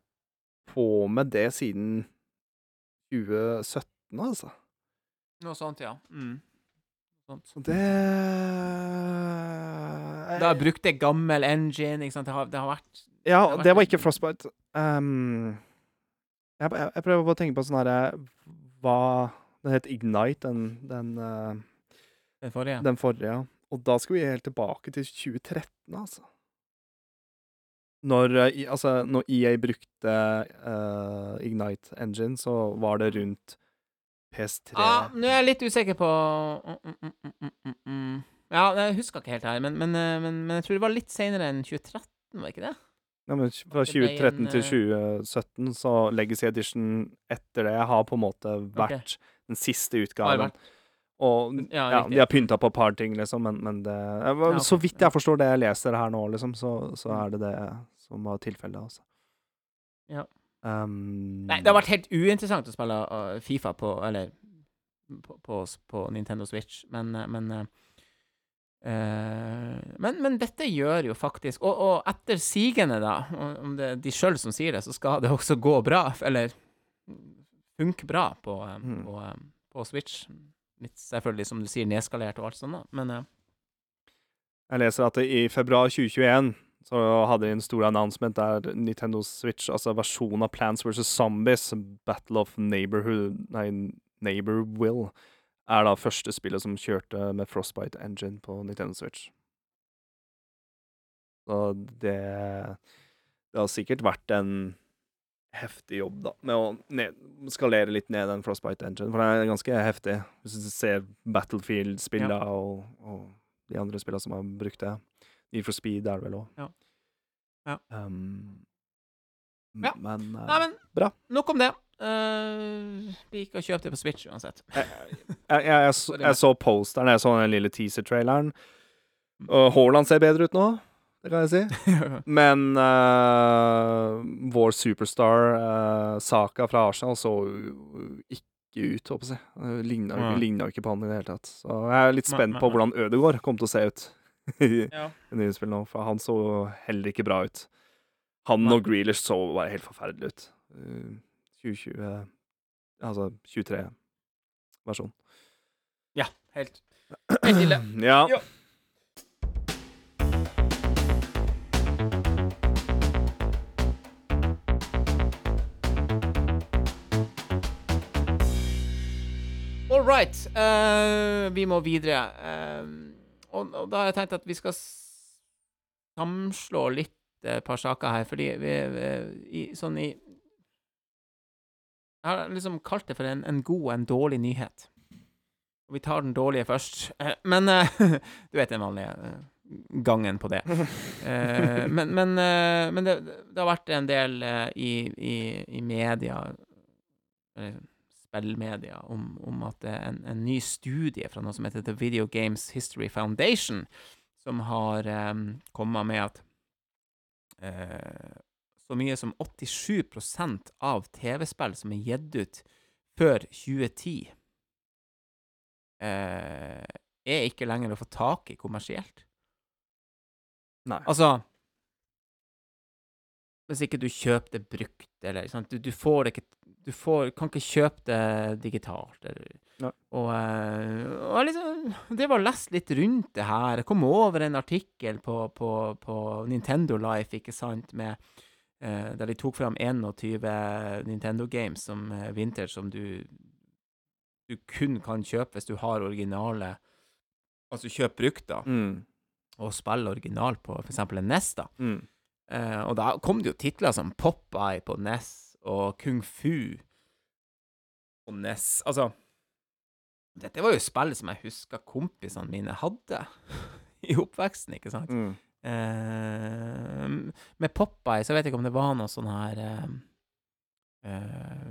på med det siden 2017, altså. Noe sånt, ja. Mm. Sånt. Så det Det har brukt en gammel engine, ikke sant. Det har, det har vært Ja, det har det var ikke Frostbite. Um, jeg, jeg, jeg prøver bare å tenke på sånn herre Hva Den het Ignite, den, den, uh, den forrige. den forrige. ja. Og da skal vi helt tilbake til 2013, altså. Når, eh, altså, når EA brukte uh, Ignite Engine, så var det rundt PS3 Ja, nå er jeg litt usikker på mm, mm, mm, mm, mm, mm. Ja, jeg husker ikke helt her, men, men, eh, men, men jeg tror det var litt senere enn 2013, var ikke det? Ja, men Fra 2013 til eh, 2017, så Legacy Edition etter det har på en måte vært den siste utgaven. Og Ja, ja, de har pynta på et par ting, liksom, men, men det ja, okay. Så vidt jeg forstår det jeg leser her nå, liksom, så, så Mm. er det det som var tilfellet, altså. Ja. Um, Nei, det har vært helt uinteressant å spille uh, Fifa på Eller på, på, på Nintendo Switch, men uh, Men, eh, men, men dette gjør jo faktisk Og, og etter sigende, da, om det er de sjøl som sier det, så skal det også gå bra, eller funke bra på, uh, Mm. på, uh, på Switch. Litt selvfølgelig, som du sier, nedskalert og alt sånt, men Jeg leser at i februar 2021 så hadde de en stor announcement der Nintendo Switch, altså versjonen av Plants vs. Zombies, Battle of Neighborhood Nei, Neighbor Will, er da første spillet som kjørte med Frostbite Engine på Nintendo Switch. Så det Det har sikkert vært en heftig jobb, da, med å ned, skalere litt ned den Frostbite Engine, for den er ganske heftig. Hvis du ser Battlefield-spilla og, og de andre spillene som har brukt det. Need for Speed er det vel òg. Ja. Ja. Um, Ja. Men, uh, Nei, men bra. nok om det. Uh, Blir ikke å kjøpe det på Switch uansett. jeg, jeg, jeg, så, jeg så posteren, jeg så den lille teaser-traileren. Og Haaland ser bedre ut nå, det kan jeg si. Men uh, vår superstar uh, Saka fra Arsenal så ikke ut, håper jeg. Ligna ikke- ligna ikke på han i det hele tatt. Så jeg er litt spent på hvordan Ødegaard kommer til å se ut i ja. det nye spillet nå, for han så heller ikke bra ut. Han og Grealish så bare helt forferdelig ut. Uh, 2020 Altså 23-versjon. ja, helt, helt ille. Ja. Ja. All right. Uh, vi må videre. Uh, og, og da har jeg tenkt at vi skal samslå litt et par saker her, fordi vi, vi i, sånn i Jeg har liksom kalt det for en, en god og en dårlig nyhet. Og vi tar den dårlige først. Eh, men eh, Du vet den vanlige eh, gangen på det. Eh, men men, men det, det har vært en del i, i, i media, eller spillmedia, om, om at det er en, en ny studie fra noe som heter The Video Games History Foundation, som har eh, kommet med at eh, så mye som 87% av TV-spill som er gitt ut før 2010, eh, er ikke lenger å få tak i kommersielt. Nei. Altså Hvis ikke du kjøper det brukt, eller sant? Du, du får det ikke Du får, kan ikke kjøpe det digitalt. Eller, og, eh, og liksom Det var lest litt rundt det her. Jeg kom over en artikkel på, på, på Nintendo Life, ikke sant, med der de tok fram 21 Nintendo Games som eh, vintage som du du kun kan kjøpe hvis du har originale Altså kjøp brukt, da Mm. og spille original på eksempel en NES, da. Mm. Eh, og da kom det jo titler som Popeye på NES, og Kung Fu på NES. Altså Dette var jo spill som jeg husker kompisene mine hadde i oppveksten, ikke sant? Mm. Eh, med Popeye så vet jeg ikke om det var noe sånn her eh, eh,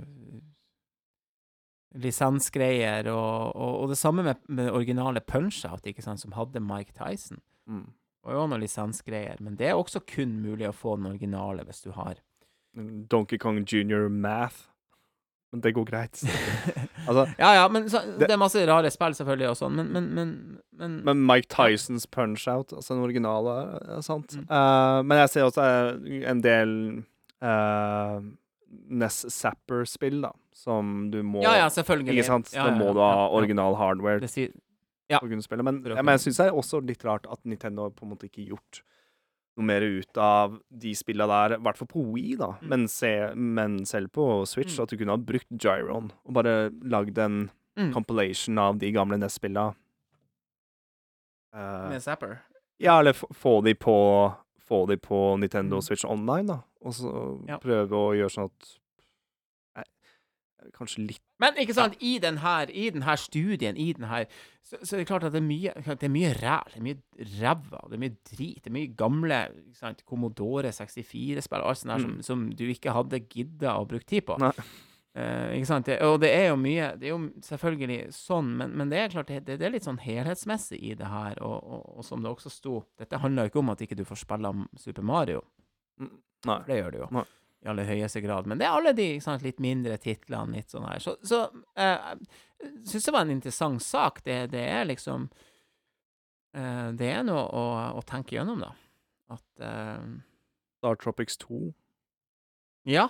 Lisensgreier, og, og, og det samme med, med originale Punch-Out, ikke sant, som hadde Mike Tyson. Mm. Og jo noen lisensgreier, men det er også kun mulig å få den originale hvis du har Donkey Kong Junior Math. Men det går greit. altså, Ja, ja, men så, det, er masse rare spill selvfølgelig og sånn, men, men, men, men, men Mike Tysons Punch-Out, altså den originale, er sant. Mm. Uh, men jeg ser også eh, en del uh, Ness Zapper-spill, da, som du må Ja, ja, selvfølgelig. Ikke sant? Ja, ja, ja, må du ha ja, ja. original hardware Det sier, spille. Men, ja, men jeg syns det er også litt rart at Nintendo på en måte ikke gjort noe mer ut av de spilla der, i hvert fall på Wii, da. Mm. Men, se, men selv på Switch, Mm. at du kunne ha brukt Gyron og bare lagd en mm, compilation av de gamle NES-spilla. Uh, med Zapper. ja, eller få de på Få de på Nintendo Mm. Switch Online, da. Og så Ja. prøve å gjøre sånn at kanskje litt Men ikke sant, i den her, i den her studien, i den her, så, så er det klart at det er mye, det er mye ræl, det er mye ræva, det er mye drit, det er mye gamle ikke sant, Commodore 64-spill, alt sånt der som, Mm. som du ikke hadde gidda å bruke tid på. Eh, ikke sant? Det, og det er jo mye Det er jo selvfølgelig sånn, men, men det er klart det, det er litt sånn helhetsmessig i det her, og, og, og som det også sto Dette handler jo ikke om at ikke du får spille Super Mario, Nei. for det gjør du jo. Nei. I aller høyeste grad. Men det er alle de sant, litt mindre titlene, litt sånn her. Så, så uh, jeg syns det var en interessant sak. Det, det er liksom uh, Det er noe å, å tenke gjennom, da. At uh, Star Tropics 2. Ja,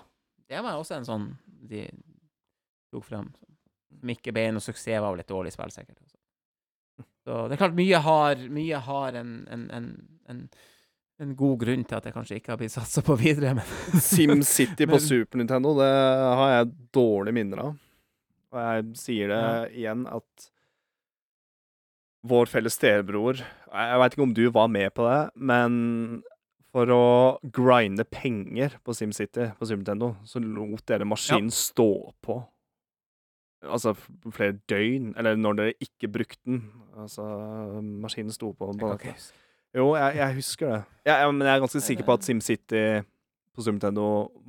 det var også en sånn de tok frem. Som ikke ble noe suksess, var vel et dårlig spill, sikkert. altså. Så det er klart, mye har, mye har en, en, en, en, en god grunn til at jeg kanskje ikke har blitt satsa på videre, men SimCity på Super Nintendo, det har jeg dårlige minner av. Og jeg sier det Ja. igjen at vår felles stebror Jeg veit ikke om du var med på det, men for å grinde penger på SimCity på Super Nintendo, så lot dere maskinen stå på. Altså flere døgn, eller når dere ikke brukte den. Altså, maskinen sto på. På huske. Jo, jeg, jeg husker det. Ja, ja, men jeg er ganske sikker på at SimCity på Super Nintendo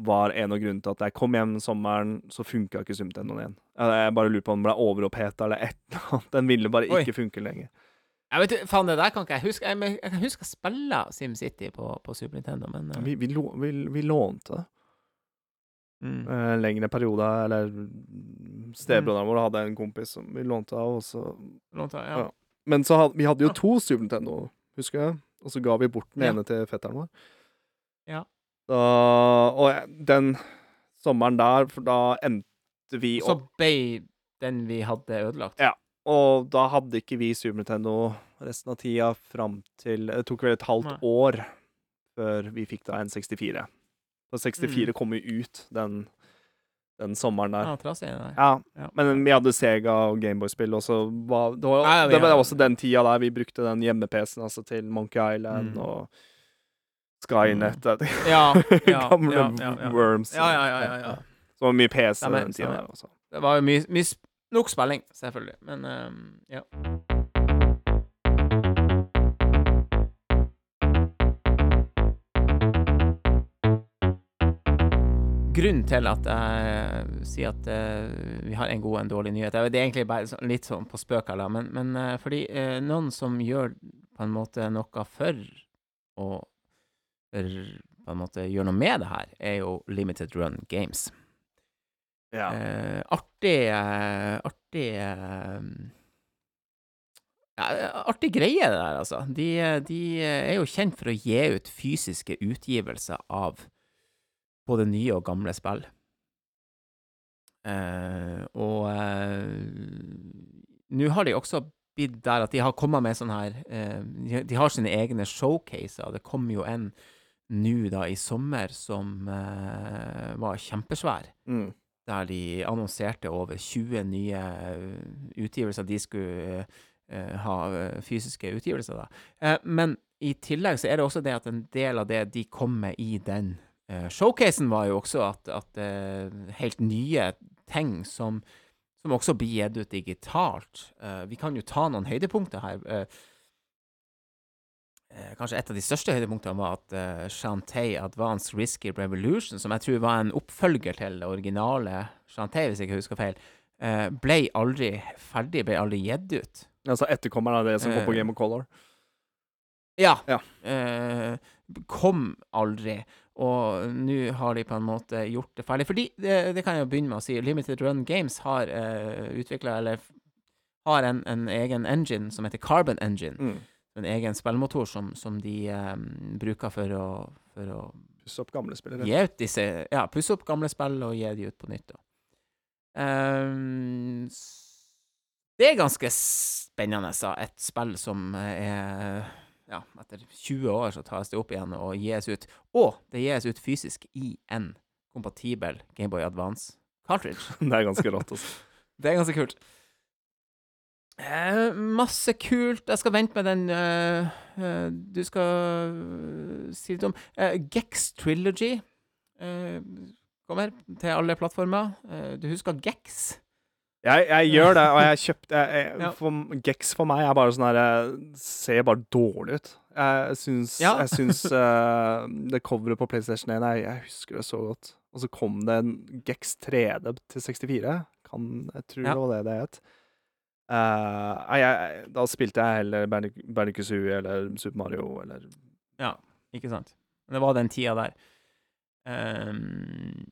var en av grunnene til at jeg kom hjem sommeren, så funka ikke Super Nintendo igjen. Jeg jeg bare lurer på om den ble overoppheta eller et eller annet. Den ville bare Oi. ikke funke lenger. Jeg vet, faen, det der kan ikke jeg huske. Jeg, jeg kan huske å spille SimCity på, på Super Nintendo, men uh... Vi, vi, lå, vi, vi lånte det mm. Uh, lengre perioder, eller stebrodderen vår hadde en kompis som vi lånte av, og så lånte, ja. Ja. Men så had, vi hadde jo to Super Nintendo, husker jeg. Og så ga vi bort den Ja. ene til fetteren vår. Ja. Da, og den sommeren der, for da endte vi opp Så ble den vi hadde, ødelagt. Ja. Og da hadde ikke vi Super Nintendo resten av tida fram til Det tok vel et halvt Nei. år før vi fikk da en 64. Så 64 Mm. kom jo ut den, den sommeren der. Ja, trasig. der. Ja, Ja. men vi hadde Sega og Gameboy-spill, også. var det, var, det var også den tida der vi brukte den hjemme-PC-en altså til Monkey Island Mm. og Skynet mm. Ja, ja, Gamle ja, ja, ja. Worms. Ja, ja, ja, ja, ja. Så var det mye PC den tida der også. Det var jo mye, mye nok spilling, selvfølgelig. Men um, ja. Grunnen til at jeg sier at uh, vi har en god og en dårlig nyhet, det er egentlig bare litt sånn på spøk, men, men uh, fordi uh, noen som gjør på en måte noe for å for, på en måte gjøre noe med det her, er jo Limited Run Games. Ja. Artig Artig ja, Artig greie, det der, altså. De, de er jo kjent for å gi ut fysiske utgivelser av både nye og gamle spill. Eh, og eh, nå har de også blitt der at de har kommet med sånn her eh, de, de har sine egne showcaser. Det kom jo en nå da i sommer som var kjempesvær Mm. der de annonserte over 20 nye utgivelser de skulle ha fysiske utgivelser. da. Eh, men i tillegg så er det også det at en del av det de kom med i den showcasen var jo også at, at eh, helt nye ting som, som også blir gitt ut digitalt. Eh, vi kan jo ta noen høydepunkter her. Eh, eh, kanskje et av de største høydepunktene var at uh, Shantay Advanced Risky Revolution, som jeg tror var en oppfølger til det originale Shantay, hvis jeg ikke husker feil, uh, ble aldri ferdig, ble aldri gitt ut. Altså etterkommeren av det som kom på Eh. Game of Color. Ja. Ja. Uh, kom aldri. Og nå har de på en måte gjort det ferdig. Fordi, det, det kan jeg jo begynne med å si, Limited Run Games har uh, utvikla, eller har en, en egen engine som heter Carbon Engine. Mm. En egen spillmotor som, som de um, bruker for å, for å Pusse opp gamle spillere. gi ut disse Ja, pusse opp gamle spill og gi de ut på nytt. Ehm, det er ganske spennende, sa Et spill som er Ja, etter 20 år så tas det opp igjen og gis ut. Og det gis ut fysisk i en kompatibel Gameboy Advance cartridge. det er ganske rått, altså. Det er ganske kult. Eh, masse kult. Jeg skal vente med den eh, eh, Du skal eh, si litt om eh, Gex Trilogy. eh, kommer til alle plattformer. Eh, du husker Gex? Jeg, jeg gjør det, og jeg kjøpte for, Gex for meg er bare sånn her eh, Ser bare dårlig ut. Jeg syns, Ja. jeg syns uh, det coveret på PlayStation 1 jeg, jeg husker det så godt. Og så kom det en Gex 3D til 64. Kan, jeg tror Ja. det var det det het. Uh, jeg, da spilte jeg heller Bandic eller Super Mario eller Ja, ikke sant? Det var den tida der. Ehm,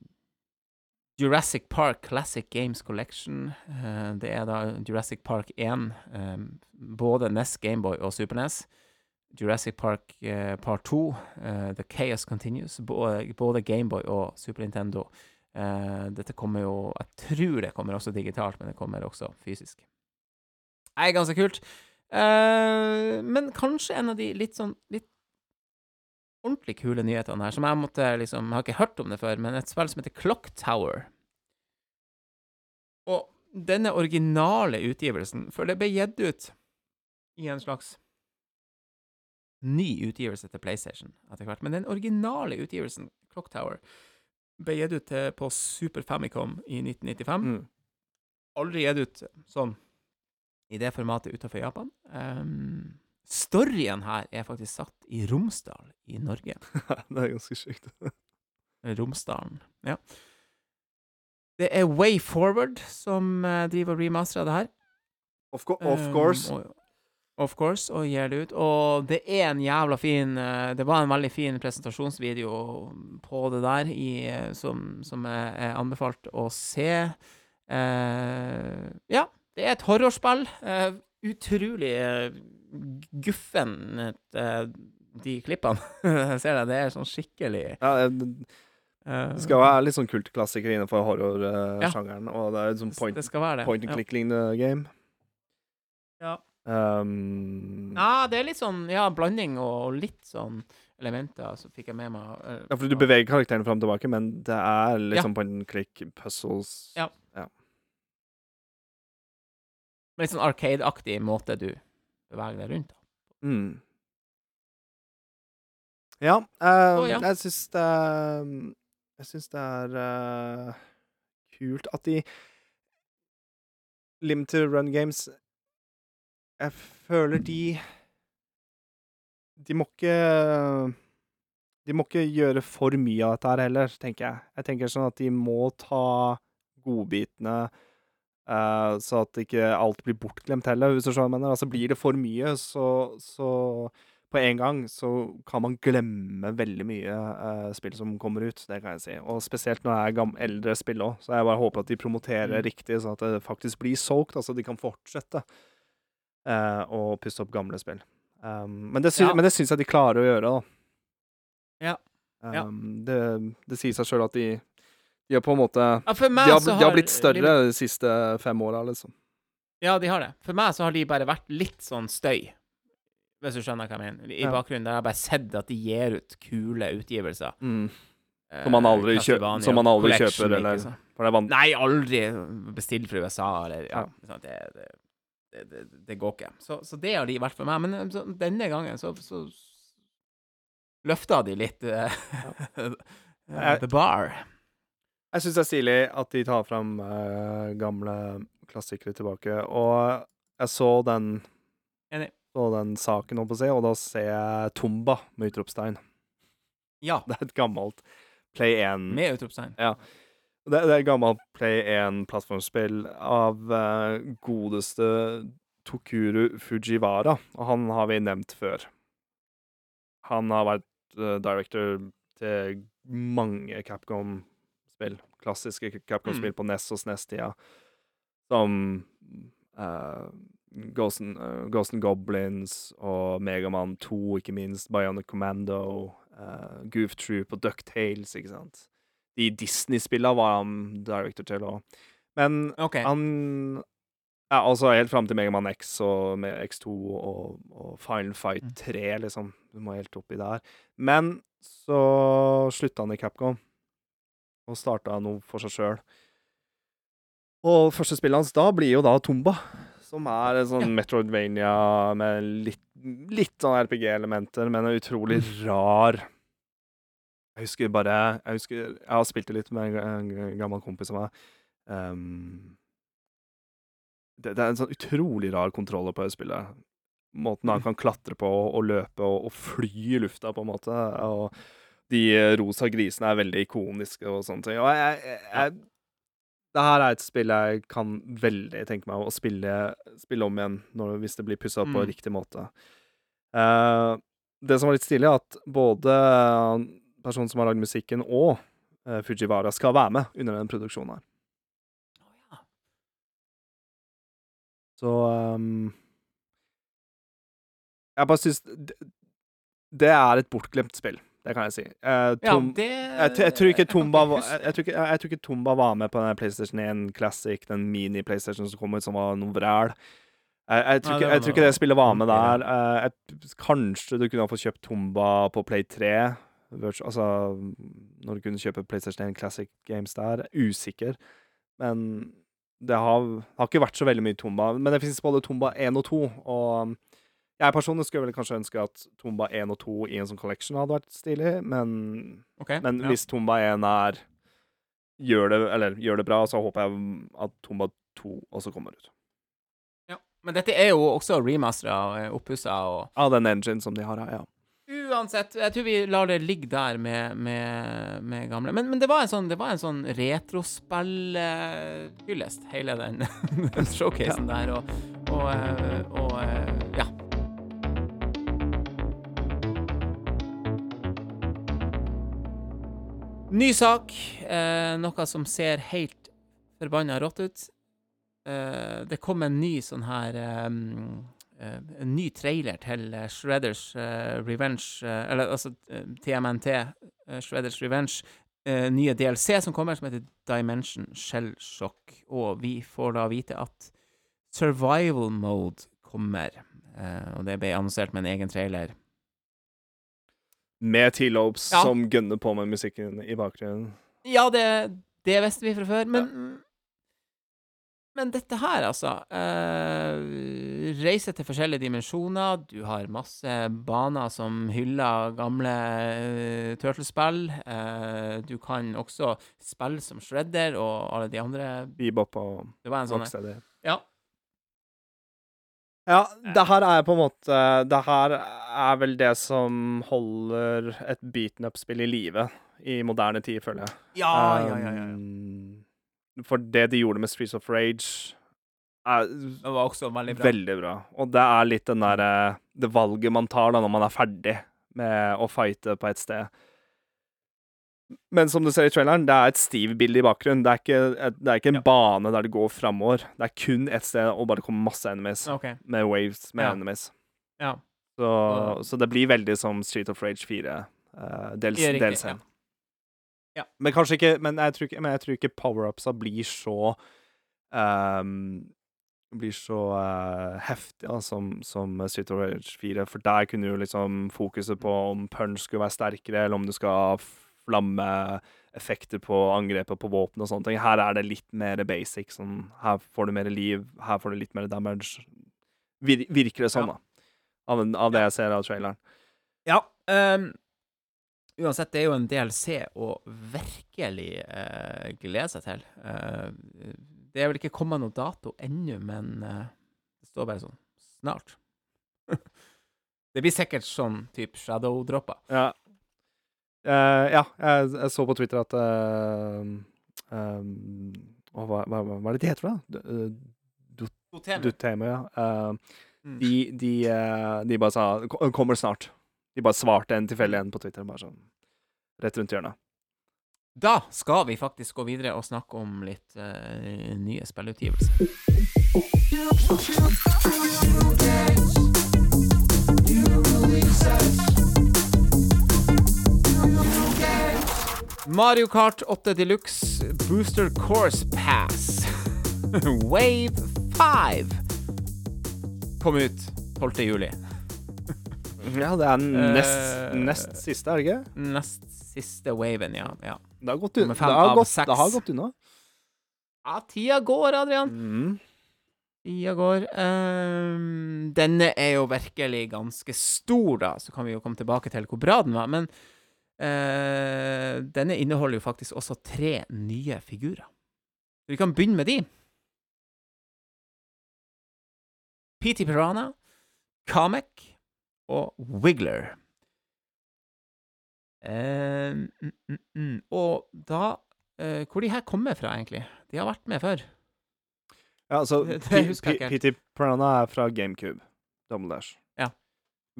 Jurassic Park Classic Games Collection. Uh, det er da Jurassic Park 1. um, både NES, Gameboy og Super NES. Jurassic Park uh, Part 2. uh, The Chaos Continues. Både, både Gameboy og Super Nintendo. Eh, dette kommer jo Jeg tror det kommer også digitalt, men det kommer også fysisk. Det er ganske kult. Eh, men kanskje en av de litt sånn litt ordentlig kule nyhetene her, som jeg måtte liksom Jeg har ikke hørt om det før, men et spill som heter Clock Tower. Og denne originale utgivelsen, for det ble gitt ut i en slags ny utgivelse til PlayStation etter hvert, men den originale utgivelsen, Clock Tower, ble gitt ut på Super Famicom i 1995 mm. aldri gitt ut sånn i det formatet utenfor Japan. Ehm, storyen her er faktisk satt i Romsdal i Norge. Det er ganske sjukt. Romsdalen, ja. Det er Way Forward som eh, driver og remasterer det her. Of, co of course. course. og, of course, og gir det ut. Og det er en jævla fin eh, Det var en veldig fin presentasjonsvideo på det der i, eh, som, som er, anbefalt å se. Uh, ja, det er et horrorspill. Uh, utrolig guffent, eh, de klippene. Ser det. Det er sånn skikkelig Ja, det eh, det skal være litt sånn kultklassiker innenfor Ja. horrorsjangeren. Og det er sånn point, point and click-lignende game. Ja. Um, Ja, det er litt sånn ja, blanding og litt sånn elementer, så fikk jeg med meg Uh, Ja, for du beveger karakteren fram og tilbake, men det er Ja. sånn point and click puzzles. Ja. ja. litt sånn arcade-aktig måte du beveger deg rundt. da. Mm. Ja, eh, oh, ja. jeg syns det Jeg syns det er uh, kult at de Limited Run Games Jeg føler de De må ikke De må ikke gjøre for mye av dette her heller, tenker jeg. Jeg tenker sånn at de må ta godbitene eh, så at ikke alt blir bortglemt heller, hvis du skjønner mener. Altså, blir det for mye, så, så på en gang så kan man glemme veldig mye uh, spill som kommer ut, det kan jeg si. Og spesielt når det er eldre spill òg. Så jeg bare håper at de promoterer Mm. riktig, sånn at det faktisk blir solgt, altså de kan fortsette uh, å pusse opp gamle spill. Um, men det, sy Ja. syns jeg de klarer å gjøre, da. Ja. Ja. Um, det, det sier seg sjøl at de, de har på en måte Ja, for de meg har, så de har blitt større de siste fem åra, liksom. Ja, de har det. For meg så har de bare vært litt sånn støy, hvis du skjønner hva jeg mener. I Ja. bakgrunnen der har jeg bare sett at de gir ut kule utgivelser. Mm. Eh, Som man aldri, kjøp, som man aldri kjøper, eller? For det er Nei, aldri bestilt fra USA, eller Ja, Ja. Det, det, det, det, går ikke. Så, så det har de vært for meg. Men eh, så, denne gangen så, så løfta de litt uh, The Bar. Jeg syns det er stilig at de tar fram eh, gamle klassikere tilbake. Og jeg så den Enig. Så den saken, holdt på å si, og da ser jeg Tomba med utropstegn. Ja, Det er et gammelt Play 1 med utropstegn. Det, det er et gammelt Play 1-plattformspill av eh, godeste Tokuru Fujiwara, og han har vi nevnt før. Han har vært eh, director til mange Capcom-spill. Klassiske Capcom-spill på NES og SNES-tida. Som uh, Ghost, and, uh, Ghost and Goblins og Megaman 2, ikke minst. Bionic Commando, uh, Goof Troop og Ducktales, ikke sant. De Disney-spilla var han director til òg. Men okay. han Ja, altså helt fram til Megaman X og med X2 og, og Final Fight Mm. 3, liksom. Du må helt oppi der. Men så slutta han i Capcom og starta noe for seg sjøl. Og første spillet hans da blir jo da Tomba, som er en sånn Ja. Metroidvania med litt, litt sånn RPG-elementer, men en utrolig rar Jeg husker bare Jeg husker Jeg har spilt det litt med en, en gammel kompis av meg. Um, det, det er en sånn utrolig rar kontroll på det spillet. Måten han kan klatre på og løpe og, og fly i lufta, på en måte. Og de eh, rosa grisene er veldig ikoniske og sånne ting. Og jeg, jeg, jeg Det her er et spill jeg kan veldig tenke meg å spille, spille om igjen når, hvis det blir pussa opp på Mm. riktig måte. Eh, det som var litt stilig, er at både personen som har lagd musikken, og eh, Fujiwara skal være med under den produksjonen her. Ja. Så um, Jeg bare syns det, det er et bortglemt spill. Det kan jeg si. Eh, Ja, det jeg, jeg tror ikke Tomba var, jeg, tror ikke, jeg, tror ikke Tomba var med på den PlayStation 1 Classic, den mini-PlayStation som kom ut, som var noe vræl. Jeg, tror ikke, jeg tror ikke det spillet var med der. Uh, kanskje du kunne ha fått kjøpt Tomba på Play 3, virtu- altså når du kunne kjøpe PlayStation 1 Classic Games der. Usikker. Men det har, har ikke vært så veldig mye Tomba. Men det finnes både Tomba 1 og 2, og jeg personlig skulle vel kanskje ønske at Tomba 1 og 2 i en sånn collection hadde vært stilig, men okay, men ja. hvis Tomba 1 er gjør det, eller, gjør det bra, så håper jeg at Tomba 2 også kommer ut. ja. Men dette er jo også remastera og oppussa og Av den engine som de har her, ja. Uansett, jeg tror vi lar det ligge der med, med, med gamle Men, men det var en sånn, det var en sånn retrospill-hyllest, hele den, showcasen der, og, og, og, og eh, ja. Ny sak. Eh, noe som ser helt forbanna rått ut. Eh, det kom en ny sånn her um, eh, En ny trailer til Shredders Revenge Eller altså eh, TMNT, eh, Shredders Revenge. nye DLC som kommer, som heter Dimension Shell Shock. Og vi får da vite at survival mode kommer. Eh, og det ble annonsert med en egen trailer. Med T-Lopes Ja. som gønner på med musikken i bakgrunnen. Ja, det, det visste vi fra før, men Men dette her, altså eh, Reise til forskjellige dimensjoner. Du har masse baner som hyller gamle uh, Turtlespill. Eh, du kan også spille som Shredder og alle de andre. Bebop og Det var en sånn Rocksteady. Ja. Ja, det her er på en måte Det her er vel det som holder et beaten up-spill i live i moderne tid, føler jeg. Ja, ja, ja. ja. Um, For det de gjorde med Streets of Rage, er Det var også veldig bra. veldig bra. Og det er litt den derre Det valget man tar da når man er ferdig med å fighte på et sted. Men som du ser i traileren, det er et Steve-bilde i bakgrunnen. Det er ikke, et, det er ikke en Ja. bane der det går framover. Det er kun ett sted, og bare kommer masse enemies. Okay. Med waves med Ja. enemies. Ja. Så, så det blir veldig som Street of Rage 4. Uh, dels, dels ja. Ja. Men kanskje ikke Men jeg tror ikke, men jeg tror ikke power-upsa blir så um, Blir så uh, heftig da, som, som Street of Rage 4. For der kunne jo liksom fokuset på om punch skulle være sterkere, eller om du skal flammeeffekter på angrepet på våpen og sånne ting. Her er det litt mer basic. Sånn, her får du mer liv, her får du litt mer damage. Vir, virker det sånn, Ja. da. Av, av det jeg ser av traileren. Ja. Um, Uansett, det er jo en DLC å virkelig eh, glede seg til. Eh, det er vel ikke kommet noe dato ennå, men eh, det står bare sånn snart. det blir sikkert sånn type shadow-dropper. Ja. Eh, ja, jeg, jeg så på Twitter at uh, um, oh, hva, hva, hva er det de heter, da? D- eh, Dutemo, ja. Uh, Mm. de, de, eh, de bare sa 'kommer snart'. De bare svarte en tilfeldig en på Twitter. Bare sånn rett rundt hjørnet. Da skal vi faktisk gå videre og snakke om litt nye spillutgivelser. Mario Kart 8 Deluxe Booster Course Pass Wave 5 kom ut 12. juli. Ja, det er nest, Eh, nest siste, er det ikke? Nest siste waven, ja. ja. Det har gått, det har gått, det har gått unna. Ja, tida går, Adrian. Mm. Tida går. Um, denne er jo virkelig ganske stor, da, så kan vi jo komme tilbake til hvor bra den var. Men denne inneholder jo faktisk også tre nye figurer. Så vi kan begynne med de. PT Piranha, Kamek og Wiggler. Eh, mm, mm, mm. Og da eh, Hvor de her kommer fra, egentlig? De har vært med før. Ja, altså, Det- det P- husker jeg ikke P- PT Piranha er fra GameCube. Double Dash. Ja.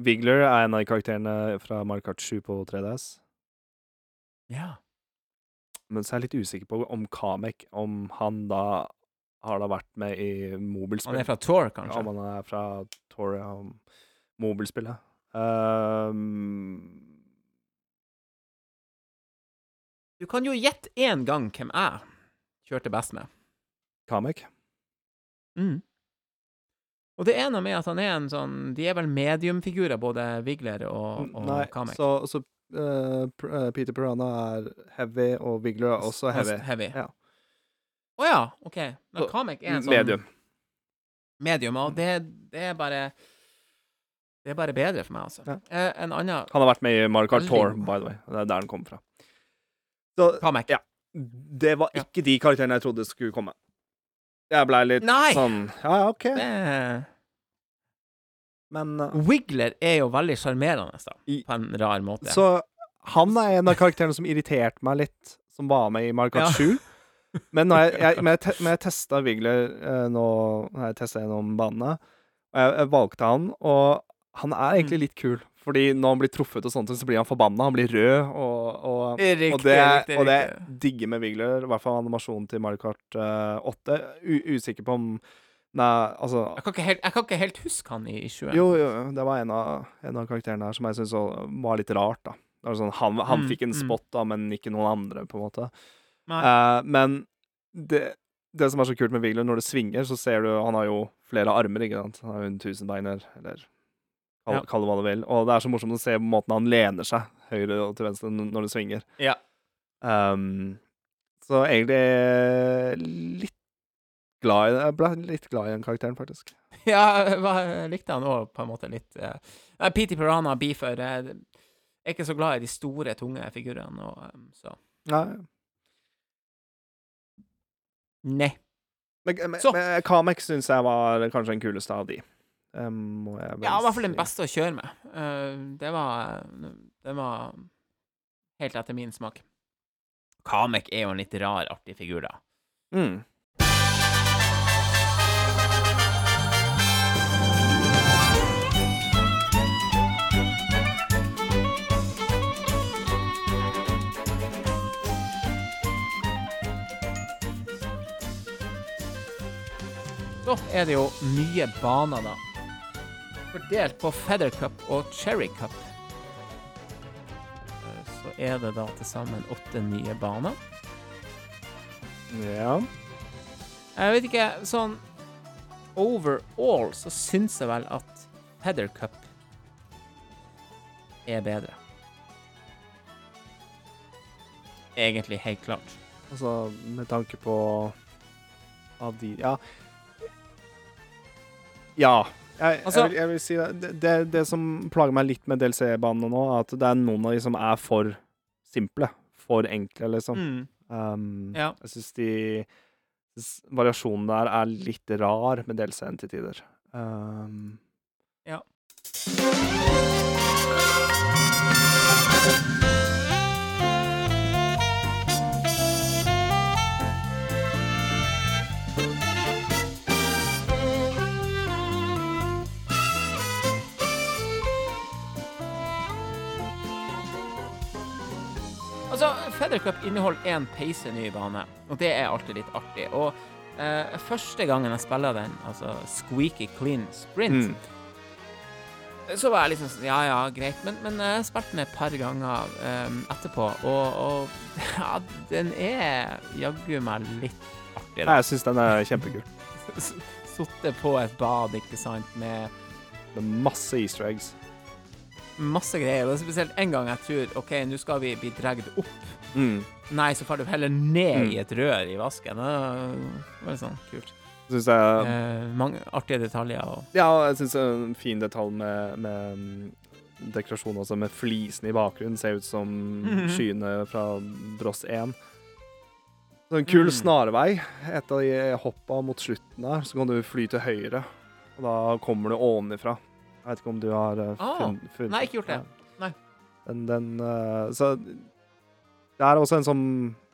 Wiggler er en av karakterene fra Mario Kart 7 på 3DS. Ja. Men så er jeg litt usikker på om Kamek Om han da har da vært med i mobilspill. Han er fra Tor, kanskje? Om han er fra Tor, ja. mobilspillet. Um... Du kan jo gjette én gang hvem jeg kjørte best med. Kamek? Mm. Og det ene med at han er en sånn De er vel mediumfigurer, både Wigler og, og Nei, Kamek. så, så Peter Piranha er heavy, og Wiggler er også heavy. heavy. Ja. Å ja, OK. Men Kamek er en sånn Medium. medium, og det, det er bare Det er bare bedre for meg, altså. Ja. Eh, en annen Han har vært med i Mario Kart Tour, by the way. Det er der han kommer fra. Så. Ja. det var Ja. ikke de karakterene jeg trodde skulle komme. Jeg blei litt Nei! sånn Ja, ja, OK. Det, Men uh, Wiggler er jo veldig sjarmerende, da. I- På en rar måte. Så han er en av karakterene som irriterte meg litt, som var med i Mario Kart Ja. 7. Men når jeg, jeg, jeg, te, men jeg testa Wiggler eh, nå Når jeg testa gjennom banene, og jeg, jeg valgte han, og han er egentlig Mm. litt kul. Fordi når han blir truffet, og sånt, så blir han forbanna. Han blir rød, og, og Riktig, og det, riktig, og det digger med Wiggler, i hvert fall animasjonen til Mario Kart eh, 8. U usikker på om Nei, altså Jeg kan ikke helt, kan ikke helt huske han i, i 20. Jo, jo, det var en av, en av karakterene her som jeg syntes var litt rart, da. Det var sånn, han han Mm, fikk en mm. spot, da, men ikke noen andre, på en måte. Eh, men det, det som er så kult med Wiggler, når det svinger, så ser du Han har jo flere armer, ikke sant. Han har jo en tusenbeiner, eller kall, Ja. kall det hva du vil. Og det er så morsomt å se på måten han lener seg høyre og til venstre når det svinger. Ja. Um, så egentlig litt glad i. Jeg ble litt glad i den karakteren, faktisk. Ja, jeg likte han òg på en måte litt uh, PT Piranha Beefer Jeg er ikke så glad i de store, tunge figurene, og, um, så Nei. Nei. Men, men, Så. men Kamek syns jeg var kanskje den kuleste av de. Um, Ja, i hvert fall den beste å kjøre med. Uh, det var Det var helt etter min smak. Kamek er jo en litt rar, artig figur, da. Mm. Så er det jo nye baner, da. Fordelt på Feather Cup og Cherry Cup. Så er det da til sammen åtte nye baner. Ja. Jeg vet ikke, sånn overall så syns jeg vel at Feather Cup er bedre. Egentlig helt klart. Altså, med tanke på Av de Ja. Ja. Jeg, Altså- jeg, vil, jeg vil si det. Det, det. det som plager meg litt med DLC-banene nå, er at det er noen av de som er for simple. For enkle, liksom. Mm. Um, Ja. Jeg syns de Variasjonen der er litt rar med DLC-en til tider. Um, Ja. Feather Cup inneholder én peise ny bane, og det er alltid litt artig. Og eh, første gangen jeg spiller den, altså Squeaky Clean Sprint, mm. så var jeg liksom sånn Ja, ja, greit. Men, men jeg spilte den et par ganger eh, etterpå, og, og ja, den er jaggu meg litt artig. Nei. Jeg syns den er kjempekul. Sittet på et bad, ikke sant, med Med masse easter eggs. masse greier. Og spesielt en gang jeg tror OK, nå skal vi bli dratt opp. Mm. Nei, så får du heller ned Mm. i et rør i vasken. Det var sånn kult. Syns jeg Eh, mange artige detaljer. Og, Ja, jeg syns en fin detalj med, med mm, dekorasjon også, med flisene i bakgrunnen. Ser ut som Mhm. skyene fra Bross 1. Så en kul Mm. snarvei. Et av de hoppa mot slutten der, så kan du fly til høyre. Og da kommer du ovenifra. Jeg vet ikke om du har funnet, Ah, funnet, funnet nei, ikke gjort det. Nei. Den, den eh, Så det er også en sånn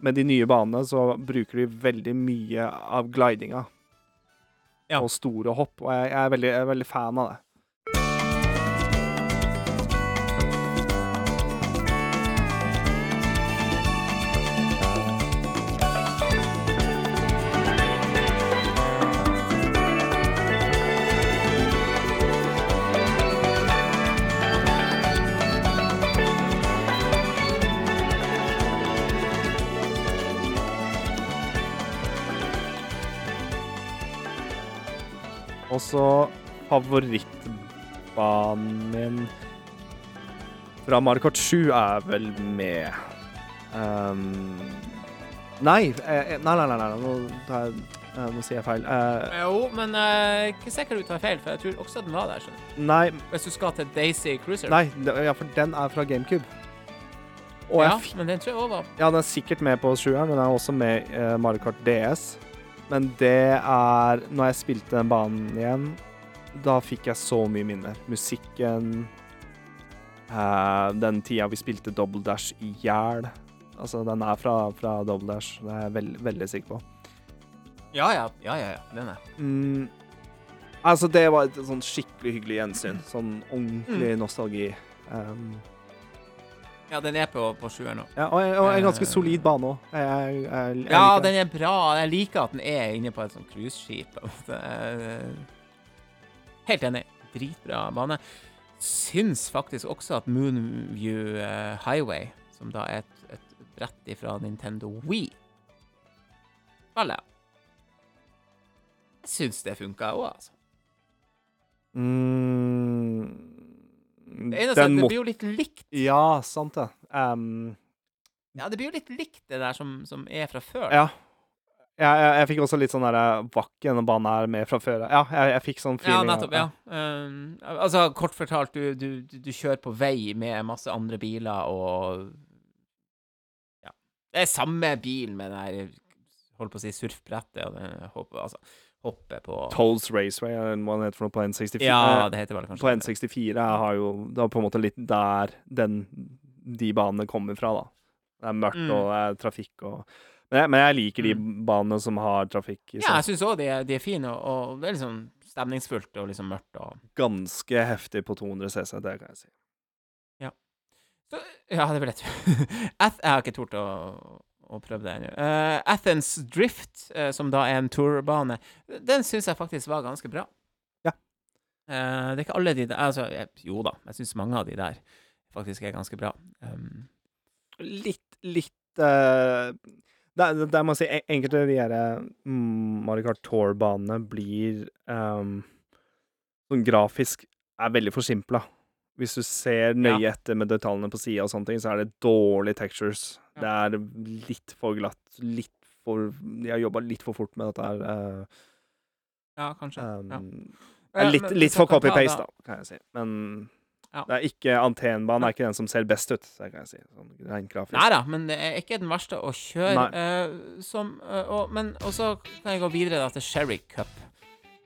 Med de nye banene så bruker de veldig mye av glidinga. Ja. Og store hopp. Og jeg, jeg, er veldig, jeg er veldig fan av det. Og så favorittbanen min fra Mario Kart 7 er vel med um, nei, eh, nei, nei, nei, nei, nå, tar jeg, eh, nå sier jeg feil. Uh, Jo, men er ikke sikkert du tar feil, for jeg tror også den var der. skjønner nei, Hvis du skal til Daisy Cruiser. nei, ja, for den er fra GameCube. Og ja, men den tror jeg også var Ja, den er sikkert med på sjueren, men den er også med i eh, Mario Kart DS. Men det er Når jeg spilte den banen igjen, da fikk jeg så mye minner. Musikken uh, Den tida vi spilte Double Dash i hjel. Altså, den er fra, fra Double Dash, det er jeg veld, veldig sikker på. Ja, ja, ja, ja, ja. Den er. Mm, altså, det var et sånn skikkelig hyggelig gjensyn. Sånn ordentlig Mm. nostalgi. Um, Ja, den er på, på sjueren nå. ja, og, og en ganske Eh. solid bane òg. Ja, liker den er bra. Jeg liker at den er inne på et sånt cruiseskip. måte. Eh, Helt enig. Dritbra bane. Syns faktisk også at Moonview eh, Highway, som da er et, et brett fra Nintendo Wii Spillet Jeg syns det funka òg, altså. Mm, eneste den at det blir jo litt likt. Ja, sant det. Um, Ja, det blir jo litt likt det der som, som er fra før. ja. Jeg, jeg, jeg fikk også litt sånn derre Vakken denne banen her med fra før. Ja, jeg, jeg fikk sånn feeling. Ja, nettopp. ja. Um, altså, kort fortalt, du, du, du, kjører på vei med masse andre biler, og Ja. Det er samme bil med den der Holdt på å si surfbrettet og det, håper, altså, hoppet på Tolls Raceway, eller hva den heter for noe på N64. Ja, Eh, det heter vel kanskje på N64 har jo Det er på en måte litt der den, de banene kommer fra, da. Det er mørkt, Mm. og det er trafikk og men jeg, men jeg liker de Mm. banene som har trafikk i Ja, jeg syns òg de, de er fine, og, og det er liksom stemningsfullt og liksom mørkt og Ganske heftig på 200 CC, det kan jeg si. Så, Ja, det vil jeg tro. Jeg har ikke tort å, å prøve det ennå. Uh, Athens Drift, uh, som da er en tourbane, den syns jeg faktisk var ganske bra. Ja. Uh, det er ikke alle de der altså, jeg, Jo da, jeg syns mange av de der faktisk er ganske bra. Um, litt, litt eh, der, der må jeg si en- enkelte av de her mm, Mario Kart Tour-banene blir um, sånn grafisk er veldig forsimpla. Hvis du ser nøye etter med detaljene på sida og sånne ting, så er det dårlige textures. Det er litt for glatt. Litt for De har jobba litt for fort med dette her. eh, ja, kanskje. um, ja. Ja, litt, men litt for copy-paste, da- kan jeg si. Men Ja. Det er ikke Antenbanen er ikke den som ser best ut, det kan jeg si. Sånn rent grafisk. Nei da, men det er ikke den verste å kjøre. Eh, som, uh, og, men og så kan jeg gå videre da, til Sherry Cup.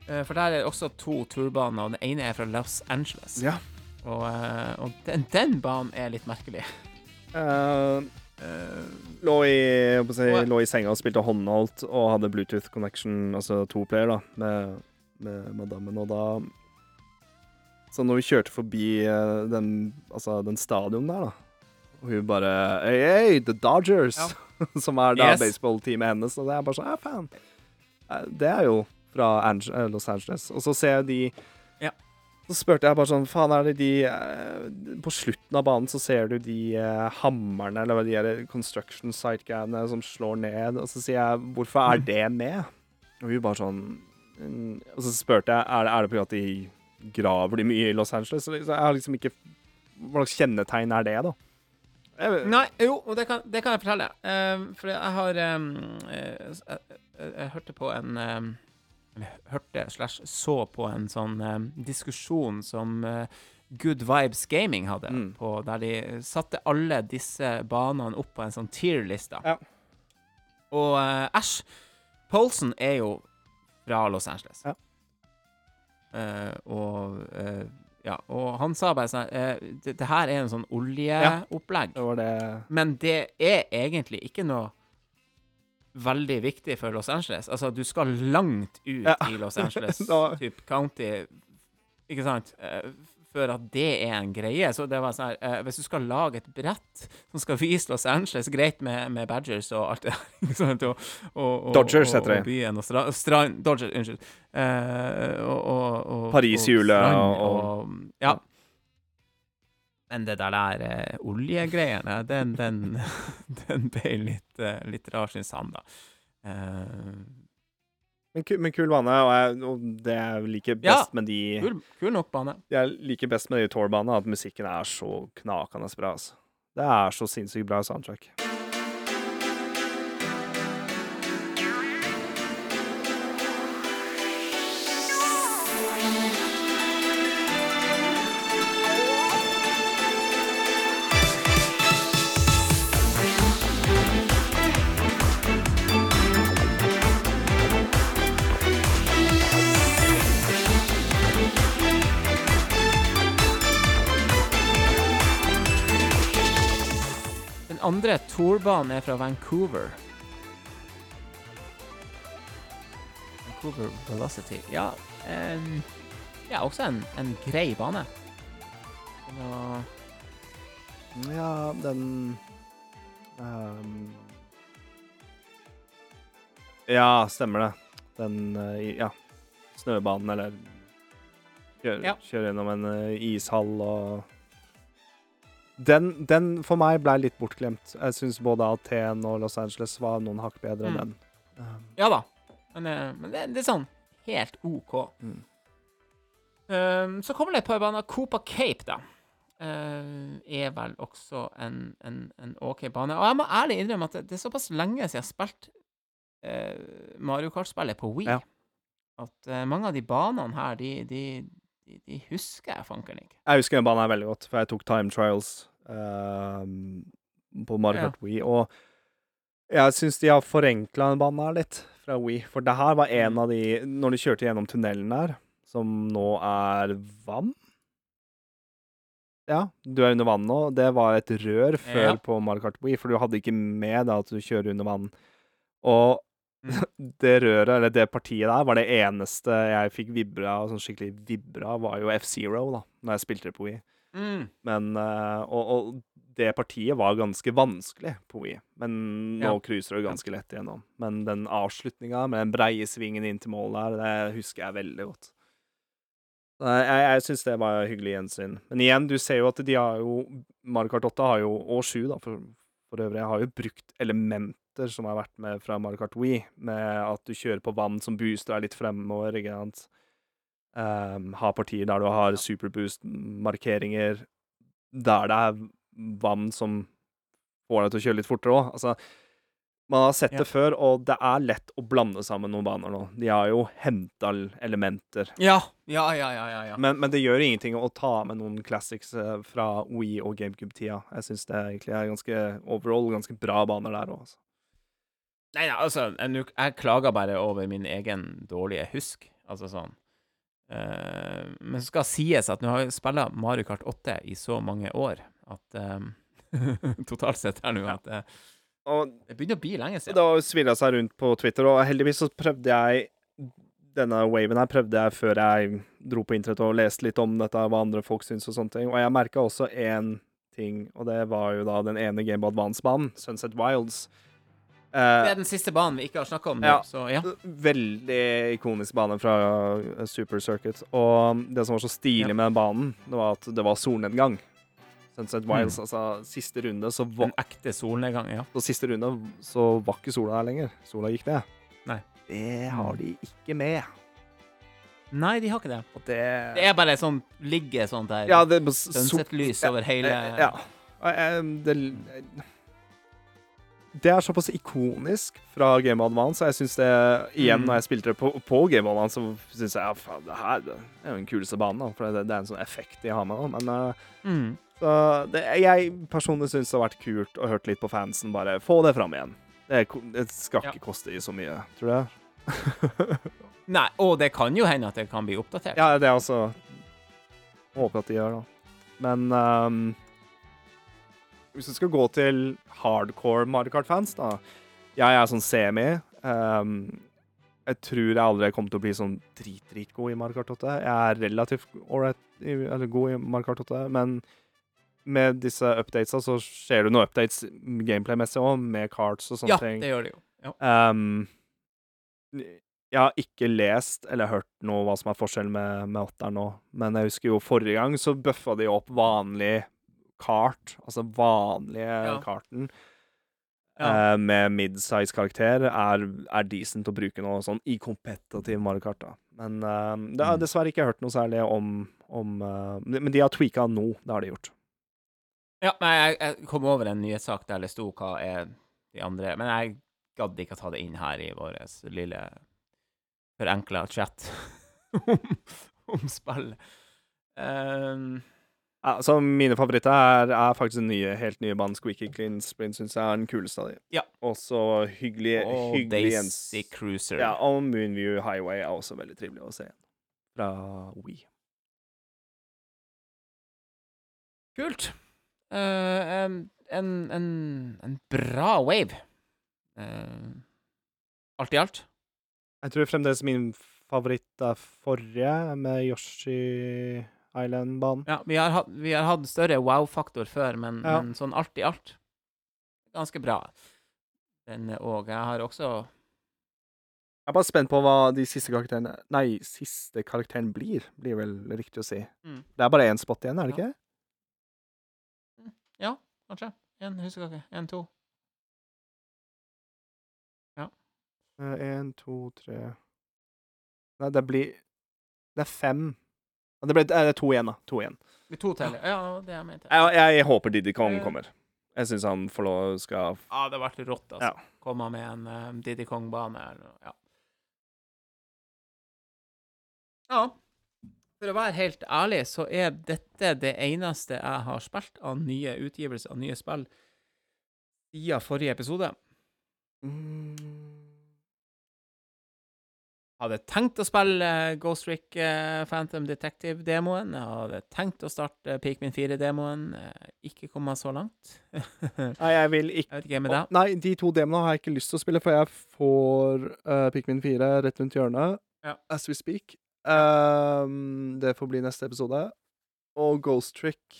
Uh, for der er det også to turbaner, og den ene er fra Los Angeles. Ja. Og, og den, den banen er litt merkelig. Eh, lå, i, si, lå i senga og spilte håndholdt og hadde Bluetooth connection, altså to player, da, med, med madammen, og da Så når vi kjørte forbi eh, den, altså, den stadion der, da, og hun bare Hey, hey, The Dodgers! Ja. som er da Yes. baseballteamet hennes, og det er bare sånn Ja, faen. Eh, Det er jo fra Los Angeles. Og så ser jeg de Ja. Så spurte jeg bare sånn Faen, er det de eh, På slutten av banen så ser du de eh, hammerne, eller de er, construction site-greiene som slår ned, og så sier jeg Hvorfor er Mm. det med? Og hun bare sånn mm, Og så spurte jeg Er det, er det fordi at de graver de mye i Los Angeles. Så jeg har liksom ikke Hva slags kjennetegn er det, da? Jeg, Nei, jo, det kan, det kan jeg fortelle. Uh, for jeg har um, eh, jeg, jeg, jeg hørte på en um, hørte slash så på en sånn um, diskusjon som eh, Good Vibes Gaming hadde, Mm. på, der de satte alle disse banene opp på en sånn tier-liste. Ja. Og eh, Ash Polson er jo fra Los Angeles. Ja. Eh, og ja, og han sa bare sånn eh, det, det her er en sånn oljeopplegg. det det Men det er egentlig ikke noe veldig viktig for Los Angeles. Altså, du skal langt ut Ja. i Los Angeles, Da- typ county, ikke sant, eh, før at det er en greie. Så det var sånn her eh, Hvis du skal lage et brett som skal vise Los Angeles, greit med, med Badgers og alt det der, og, og, og, Dodgers heter det. Og byen og strand, Stra, Dodgers, unnskyld. Uh, og, Paris-hjulet og- og Ja. Men det der der eh, oljegreiene, den, den, den ble litt, eh, litt rar, syns han, da. Uh, Men, ku, men kul bane, og, jeg, og det jeg liker Ja. best med de kul, kul nok bane. Jeg liker best med de Tor-banene, at musikken er så knakende bra. Altså. Det er så sinnssykt bra soundtrack. Andre tourbanen er fra Vancouver. Vancouver Velocity. Ja, em, ja også en, en grei bane. Var Ja, den um, Ja, stemmer det. Den eh, Ja. Snøbanen, eller kjøre, Ja. kjøre gjennom en eh, ishall og den, den for meg ble litt bortglemt. Jeg syns både Aten og Los Angeles var noen hakk bedre enn Mm. den. Um, Ja da. Men, eh, men det, det er sånn helt OK. Mm. Um, så kommer det et par baner. Copa Cape, da. Uh, er vel også en, en, en OK bane. Og jeg må ærlig innrømme at det, det er såpass lenge siden jeg har spilt uh, Mario Kart-spillet på Wii, Ja. at uh, mange av de banene her, de, de, de, de husker jeg fanken ikke. Jeg husker den banen her veldig godt, for jeg tok time trials ehm, på Mario Ja. Kart Wii, og jeg syns de har forenkla den banen her litt fra Wii. For det her var en Mm. av de Når de kjørte gjennom tunnelen her, som nå er vann Ja, du er under vann nå. Det var et rør før Ja. på Mario Kart Wii, for du hadde ikke med da at du kjører under vann. Og. det røret, eller det partiet der, var det eneste jeg fikk vibra sånn skikkelig vibra, var jo F-Zero, da, når jeg spilte det på Wii. Mm. Men eh, og, og det partiet var ganske vanskelig på Wii, men nå Ja. cruiser du ganske lett igjennom. Men den avslutninga med den breie svingen inn til mål der, det husker jeg veldig godt. Jeg, jeg, syns det var hyggelig gjensyn. Men igjen, du ser jo at de har jo Mario Kart 8 har jo, og 7 da, for, for øvrig, har jo brukt elementer som har vært med fra Mario Kart Wii, med at du kjører på vann som booster deg litt fremover, ikke sant. Um, ha partier der du har superboost-markeringer der det er vann som får deg til å kjøre litt fortere òg. Altså, Man har sett Ja. det før, og det er lett å blande sammen noen baner nå. De har jo henta elementer. Ja, ja, ja, ja, ja, ja. Men, men det gjør ingenting å ta med noen classics eh, fra Wii og GameCube-tida. Jeg syns det egentlig er ganske overall ganske bra baner der òg. Nei, nei, altså, jeg, jeg klager bare over min egen dårlige husk. Altså sånn. Uh, men så skal sies at nå har jeg spilla Mario Kart 8 i så mange år at eh, Totalt sett her nå at uh, det begynner å bli lenge siden. da svirra seg rundt på Twitter, og heldigvis så prøvde jeg Denne waven her prøvde jeg før jeg dro på internett og leste litt om dette, hva andre folk syns og sånne ting. Og jeg merka også én ting, og det var jo da den ene Game of Advance-banen, Sunset Wilds. Det Eh, er den siste banen vi ikke har snakka om nå, Ja. så ja. veldig ikonisk bane fra eh, Super Circuit. Og det som var så stilig Ja. med den banen, det var at det var solnedgang. Sunset Wilds, Mm. altså siste runde, så var En ekte solnedgang, ja. Så siste runde så var ikke sola her lenger. Sola gikk ned. Nei. Det har de ikke med. Nei, de har ikke det. Det, Det er bare sånn ligger sånn der Ja, det sunset-lys over hele Ja. Det, det er såpass ikonisk fra Game of Advance, og jeg syns det Igjen, Mm. når jeg spilte det på, på Game of Advance, så syns jeg ja, faen, det her det er jo den kuleste banen, da, for det, det er en sånn effekt de har med. Da. Men uh, mm. så det, jeg personlig syns det har vært kult å høre litt på fansen. Bare få det fram igjen. Det, det skal Ja. ikke koste så mye, tror jeg. Nei, og det kan jo hende at det kan bli oppdatert. Ja, det er altså Håper at de gjør det. Men ehm, hvis du skal gå til hardcore Mario Kart-fans, da Jeg er sånn semi. Um, jeg tror jeg aldri kommer til å bli sånn dritdritgod i Mario Kart 8. Jeg er relativt ålreit eller god i Mario Kart 8, men med disse updatesa så skjer det noen updates gameplay-messig òg, med cards og sånne Ja, ting. det gjør det jo. Ja. Um, jeg har ikke lest eller hørt noe hva som er forskjellen med, med åtteren nå, men jeg husker jo forrige gang så bøffa de opp vanlig kart, altså vanlige Ja. karten, Ja. eh, med midsize-karakter, er, er decent å bruke nå, sånn i kompetativ Mario Kart, da. Men ehm, det har Mm. dessverre ikke hørt noe særlig om, om eh, Men de har tweaka nå, det har de gjort. Ja, nei, jeg, jeg kom over en nyhetssak der det sto hva er de andre Men jeg gadd ikke å ta det inn her i vår lille forenkla chat om, om spill. Um, Ja, så mine favoritter er, er faktisk den nye, helt nye banen Squeaky Clean Sprint, syns jeg er den kuleste av dem. Ja. Og så hyggelig, og hyggelig Daisy Cruiser. Ja, og Moonview Highway er også veldig trivelig å se igjen. Fra Wii. Kult. Uh, en, en, en, en bra wave. Uh, alt i alt. Jeg tror fremdeles min favoritt er forrige, med Yoshi Island-banen. Ja, vi har, hatt, vi har hatt større wow-faktor før, men, Ja. men sånn alt i alt ganske bra. Den òg. Jeg har også Jeg er bare spent på hva de siste karakterene Nei, siste karakteren blir, blir vel riktig å si. Mm. Det er bare én spot igjen, er det Ja. ikke? Kanskje. En huskekake. En, to. Ja. Én, to, tre Nei, det blir Det er fem. Det ble det er to igjen, da. To igjen. Vi to til. Ja, det er med til. Jeg, jeg håper Diddy Kong Eh. kommer. Jeg syns han får lov skal Ja, det har vært rått, altså. Ja. Komme med en um, Diddy Kong-bane eller noe. Ja. ja. For å være helt ærlig, så er dette det eneste jeg har spilt av nye utgivelser av nye spill siden forrige episode. mm. Hadde tenkt å spille eh, Ghost Trick eh, Phantom Detective-demoen. Jeg hadde tenkt å starte Pikmin 4-demoen. Eh, ikke kommet så langt. Nei, jeg vil ikke vet ikke med deg. Nei, de to demoene har jeg ikke lyst til å spille, for jeg får uh, Pikmin 4 rett rundt hjørnet Ja. as we speak. Um, det får bli neste episode. Og Ghost Trick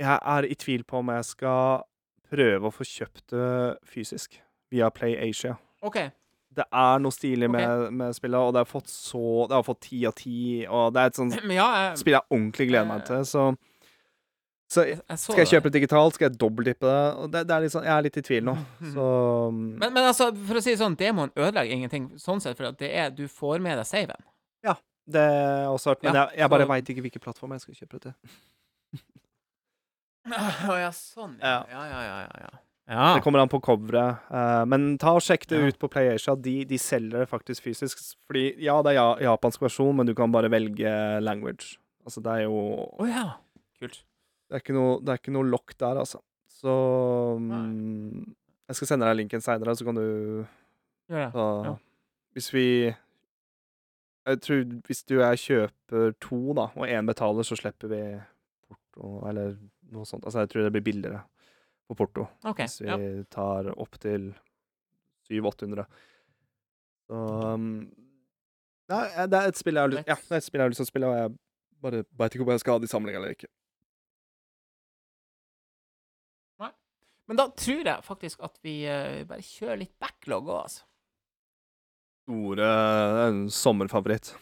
Jeg er i tvil på om jeg skal prøve å få kjøpt det fysisk via Play Asia. OK. Det er noe stilig okay. med, med spillet, og det har fått så Det har fått ti av ti, og det er et sånt ja, jeg, spill jeg ordentlig gleder meg til, så Så jeg, så skal jeg kjøpe det digitalt? Skal jeg dobbeltdippe det? Det, det er sånn, jeg er litt i tvil nå. Så Men, men altså, for å si det sånn, demoen ødelegger ingenting sånn sett, for det er Du får med deg saven. Det har jeg også hørt. Men Ja, jeg, jeg bare så- veit ikke hvilken plattform jeg skal kjøpe det til. Å ja, sånn. Ja. Ja. Ja, ja, ja, ja. Ja. Det kommer an på coveret. Uh, men ta og sjekk det Ja. ut på PlayAsia. De, de selger det faktisk fysisk. Fordi ja, det er ja, japansk versjon, men du kan bare velge language. Altså, det er jo Å ja. Kult. Det er ikke noe, det er ikke noe lokk der, altså. Så um, Jeg skal sende deg linken seinere, så kan du ja, Ja. Hvis vi Jeg tror hvis du og jeg kjøper to, da, og én betaler, så slipper vi porto, eller noe sånt. Altså, jeg tror det blir billigere på porto. Okay, Hvis vi Ja. tar opp til 700-800. Så um, Nei, det er et spill jeg har lyst Ja, til å spille, og jeg bare veit ikke om jeg skal ha det i samling eller ikke. Men da tror jeg faktisk at vi uh, bare kjører litt backlog òg, altså. Store En sommerfavoritt.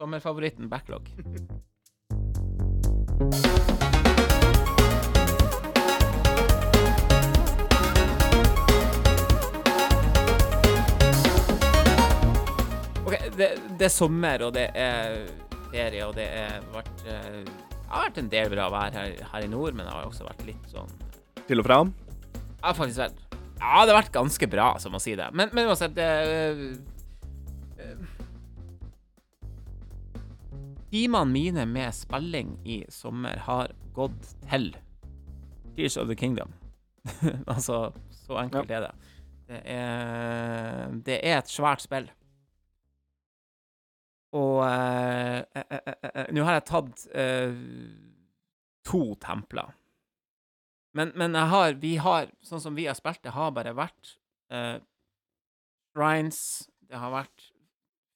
Sommerfavoritten backlog. det, det er sommer, og det er ferie, og det er vært eh, Det har vært en del bra vær her, her i nord, men det har også vært litt sånn Til og fra. Ja, faktisk vært Ja, det har vært ganske bra, som å si det. Men, men uansett det, eh, Timene mine med spilling i sommer har gått til Tears of the Kingdom. altså, så enkelt er det. Det er, det er et svært spill. Og eh, eh, eh, Nå har jeg tatt to templer. Men, men jeg har, vi har, sånn som vi har spilt, det har bare vært uh, shrines, det har vært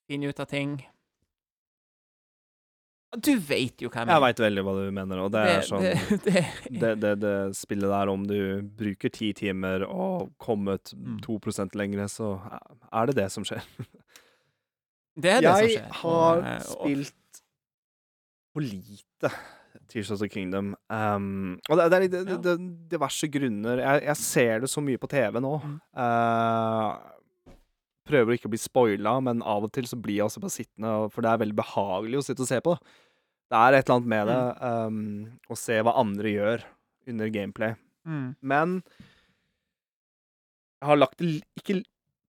finne ut av ting. Du vet jo hva jeg mener. Jeg veit veldig hva du mener, og det er sånn det, det, det, det, det spillet der, om du bruker ti timer og kommet Mm. 2 lenger, så er det det som skjer. det er det som skjer. jeg har Og, eh, spilt for lite Tears of the Kingdom. Um, og det, det er det, det, diverse grunner. Jeg, jeg ser det så mye på TV nå. Mm. Uh, prøver ikke å bli spoila, men av og til så blir jeg også bare sittende, for det er veldig behagelig å sitte og se på. Det er et eller annet med det, um, å se hva andre gjør under gameplay. Mm. Men jeg har lagt det ikke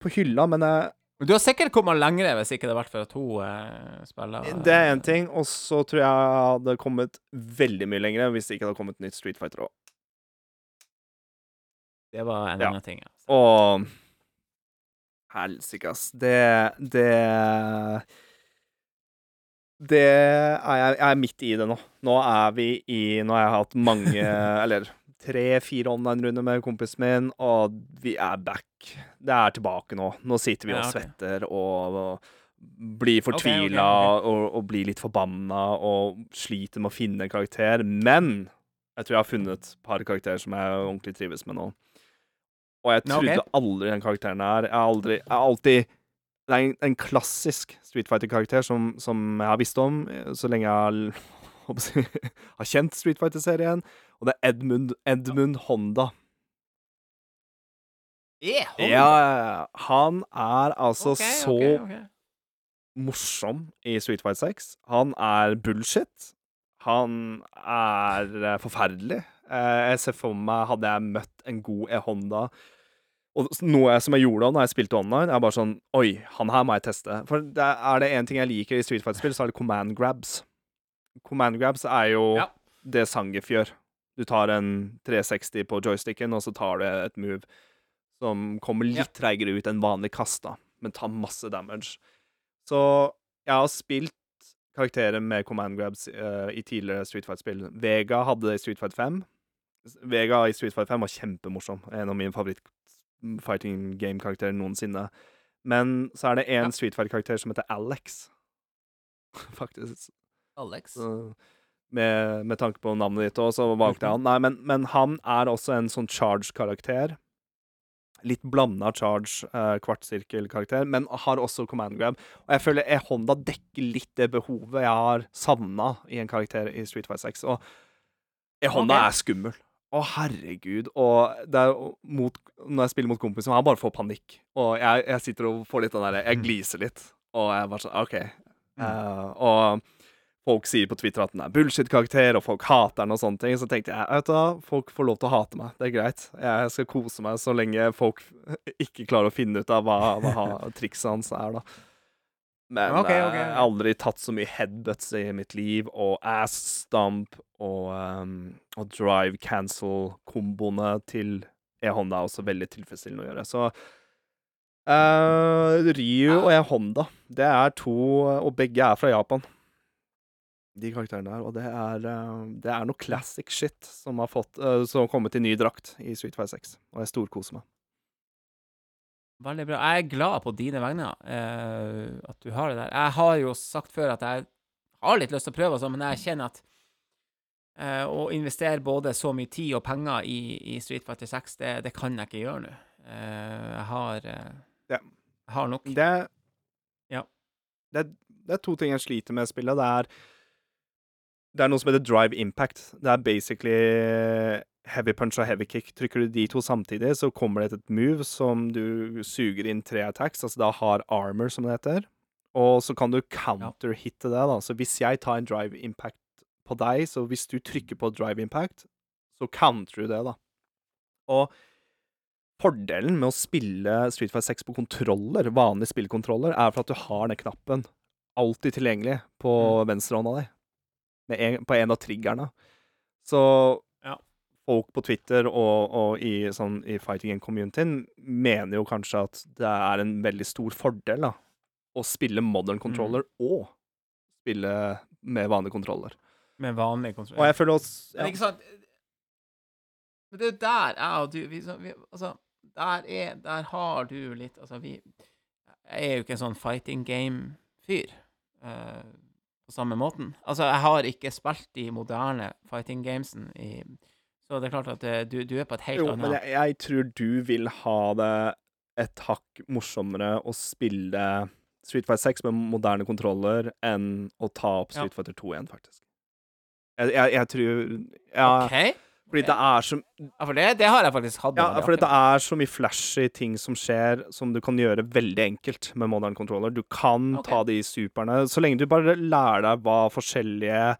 på hylla, men jeg, Du har sikkert kommet lenger hvis ikke det hadde vært for at hun eh, spiller det er én ting. Og så tror jeg jeg hadde kommet veldig mye lenger hvis det ikke hadde kommet nytt Street Fighter òg. Det var en Ja. annen ting. Altså. Og Helsike, ass. Det Det Det er jeg, jeg er midt i det nå. Nå er vi i Nå har jeg hatt mange Eller tre-fire online-runder med kompisen min, og vi er back. Det er tilbake nå. Nå sitter vi og svetter og, og blir fortvila okay, okay, okay. Og, og blir litt forbanna og sliter med å finne en karakter. Men jeg tror jeg har funnet et par karakterer som jeg ordentlig trives med nå. Og jeg trodde aldri den karakteren her Jeg har aldri Jeg har alltid Det er en, en klassisk Street Fighter-karakter som, som jeg har visst om eh, så lenge jeg har, har kjent Street Fighter-serien, og det er Edmund, Edmund Honda. Yeah, Honda. ja, han er altså okay, så okay, okay. morsom i Street Fighter 6. Han er bullshit. Han er eh, forferdelig. Eh, jeg ser for meg, hadde jeg møtt en god E-Honda Og noe jeg- som jeg gjorde da når jeg spilte online, er bare sånn Oi, han her må jeg teste. For det er det én ting jeg liker i Street Fighter-spill, så er det command grabs. Command grabs er jo Ja. det Sangif gjør. Du tar en 360 på joysticken, og så tar du et move som kommer litt Ja. treigere ut enn vanlig kast, da, men tar masse damage. Så jeg har spilt karakterer med command grabs uh, i tidligere Street Fight-spill. Vega hadde det i Street Fight 5. Vega i Street Fight 5 var kjempemorsom. En av mine favoritt-fighting game-karakterer noensinne. Men så er det en Ja. Street Fight-karakter som heter Alex. Faktisk. Alex. Så med, med tanke på navnet ditt og så valgte jeg han. Nei, men, men han er også en sånn charge-karakter. Litt blanda charge, eh, kvartsirkel-karakter, men har også command grab. Og jeg føler E-Honda dekker litt det behovet jeg har savna i en karakter i Street Fighter 6. Og E-Honda okay. er skummel. Å, herregud. Og det er mot, når jeg spiller mot kompisen, han bare får panikk. Og jeg, jeg sitter og får litt den derre Jeg gliser litt. Og jeg bare sånn OK. Eh, og folk sier på Twitter at den er bullshit-karakter, og folk hater den og sånne ting, så tenkte jeg vet du hva, folk får lov til å hate meg. Det er greit. Jeg skal kose meg så lenge folk ikke klarer å finne ut av hva, hva trikset hans er, da. Men okay, okay. jeg har aldri tatt så mye headbutts i mitt liv, og ass stump og, um, og drive cancel-komboene til E-Honda er også veldig tilfredsstillende å gjøre. Så uh, Ryu og E-Honda, det er to Og begge er fra Japan. De karakterene der. Og det er, eh, det er noe classic shit som har fått eh, Som har kommet i ny drakt i Street Fighter 6. Og jeg storkoser meg. Veldig bra. Jeg er glad på dine vegne eh, at du har det der. Jeg har jo sagt før at jeg har litt lyst til å prøve, sånn, men jeg kjenner at eh, å investere både så mye tid og penger i, i Street Fighter 6, det, det kan jeg ikke gjøre nå. Eh, jeg har eh, Ja. har nok. Det, Ja. det, det er to ting jeg sliter med i spillet. Det er Det er noe som heter drive impact. Det er basically heavy punch og heavy kick. Trykker du de to samtidig, så kommer det et move som du suger inn tre attacks, altså da har armor, som det heter. Og så kan du counter-hitte det, da. Så hvis jeg tar en drive impact på deg, så hvis du trykker på drive impact, så counter du det, da. Og fordelen med å spille Street Fight 6 på kontroller, vanlige spillkontroller, er for at du har den knappen alltid tilgjengelig på Mm. venstrehånda di. Med en, på en av triggerne. Så Ja. folk på Twitter og, og i, sånn, i fighting game communityen mener jo kanskje at det er en veldig stor fordel da, å spille modern controller og spille med vanlige kontroller. Med vanlig kontroll. Og jeg føler også Men ikke sant Men det er der jeg og du vi, så- vi, Altså, der er Der har du litt Altså, vi Jeg er jo ikke en sånn fighting game-fyr eh, på samme måten. Altså, jeg har ikke spilt de moderne fighting gamesen i Så det er klart at eh, du, du er på et helt Jo, annet men jeg, jeg tror du vil ha det et hakk morsommere å spille Street Fighter 6 med moderne kontroller enn å ta opp Ja. Street Fighter 2 igjen, faktisk. Jeg, jeg, jeg tror Ja, OK? Fordi det er så Ja, for det, det har jeg faktisk hatt. Ja, for det er så mye flashy ting som skjer, som du kan gjøre veldig enkelt med modern controller. Du kan okay. ta de superne, så lenge du bare lærer deg hva forskjellige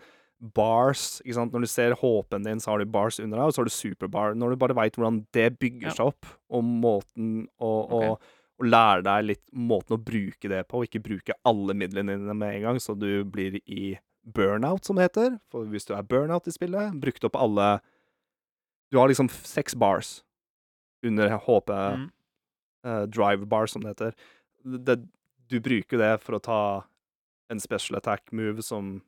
bars ikke sant? Når du ser HP-en din, så har du bars under deg, og så har du superbar. Når du bare veit hvordan det bygger Ja. seg opp, og måten å, å, Ok. å lære deg litt måten å bruke det på, og ikke bruke alle midlene dine med en gang, så du blir i burnout, som det heter. For hvis du er burnout i spillet, brukt opp alle Du har liksom seks bars under HP Mm. uh, drive bar, som det heter. Det, du bruker det for å ta en special attack move som,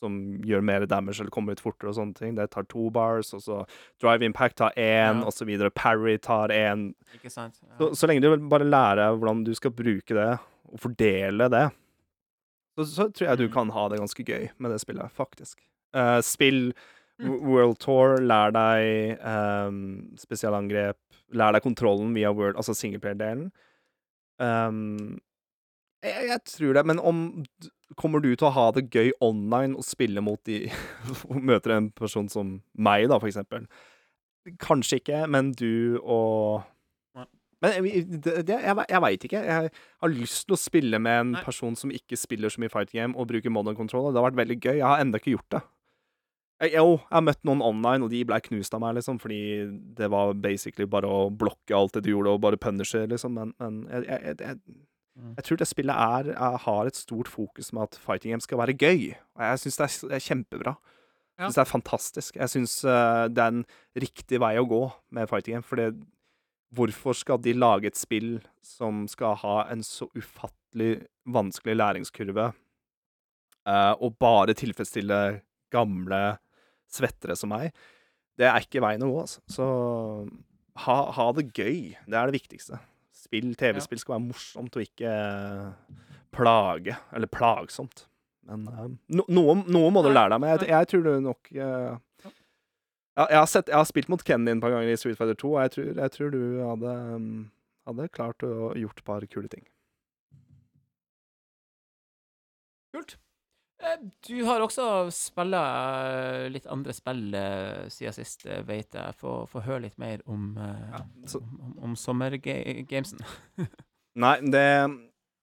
som gjør mer damage eller kommer ut fortere og sånne ting. Det tar to bars, og så drive impact tar én, Ja. og så videre. Parry tar én. Ikke sant? Ja. Så, så lenge du bare lærer hvordan du skal bruke det, og fordele det, så, så tror jeg du Mm. kan ha det ganske gøy med det spillet, faktisk. Uh, spill World Tour, lær deg um, spesialangrep, lær deg kontrollen via World, altså singleplayer-delen. Um, jeg, jeg tror det, men om Kommer du til å ha det gøy online og spille mot de og Møter en person som meg, da, for eksempel? Kanskje ikke, men du og Men jeg, det, det, jeg, jeg veit ikke. Jeg har lyst til å spille med en Nei. person som ikke spiller så mye fight game, og bruker modern control. Det har vært veldig gøy. Jeg har ennå ikke gjort det. Jeg, jo, jeg har møtt noen online, og de ble knust av meg, liksom, fordi det var basically bare å blokke alt det du gjorde, og bare punishe, liksom. Men, men jeg, jeg, jeg, jeg, Mm. tror det spillet er, jeg har et stort fokus med at fighting game skal være gøy. Og jeg syns det, er kjempebra. Jeg syns det er fantastisk. Jeg syns det er en riktig vei å gå med fighting game, for det Hvorfor skal de lage et spill som skal ha en så ufattelig vanskelig læringskurve, eh, og bare tilfredsstille gamle svettere som meg? Det er ikke veien å gå, altså. Så ha, ha det gøy. Det er det viktigste. Spill, TV-spill skal være morsomt og ikke eh, plage, eller plagsomt. Men eh, no, noe, noe må du lære deg, men jeg, jeg tror du nok uh, ja, jeg, har sett, jeg har spilt mot Kenny et par ganger i Street Fighter 2, og jeg tror, jeg tror du hadde, hadde klart å gjort et par kule ting. Kult. Eh, Du har også spilla litt andre spill eh, siden sist, eh, vet jeg. Få få høre litt mer om, Ja, så- om, om, om sommergamesen. Nei, det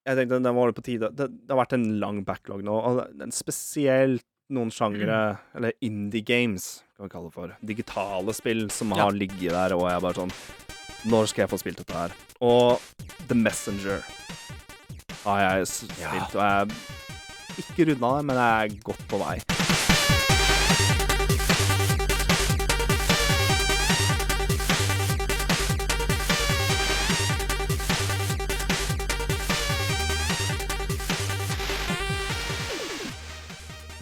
Jeg tenkte den var på tide. Det, det har vært en lang backlog nå, og spesielt noen sjangere, eller indie games, kan vi kalle det for. Digitale spill som Ja. har ligget der, og jeg er bare sånn Når skal jeg få spilt dette her? Og The Messenger har jeg Ja. spilt, og jeg ikke runda det, men jeg er godt på vei.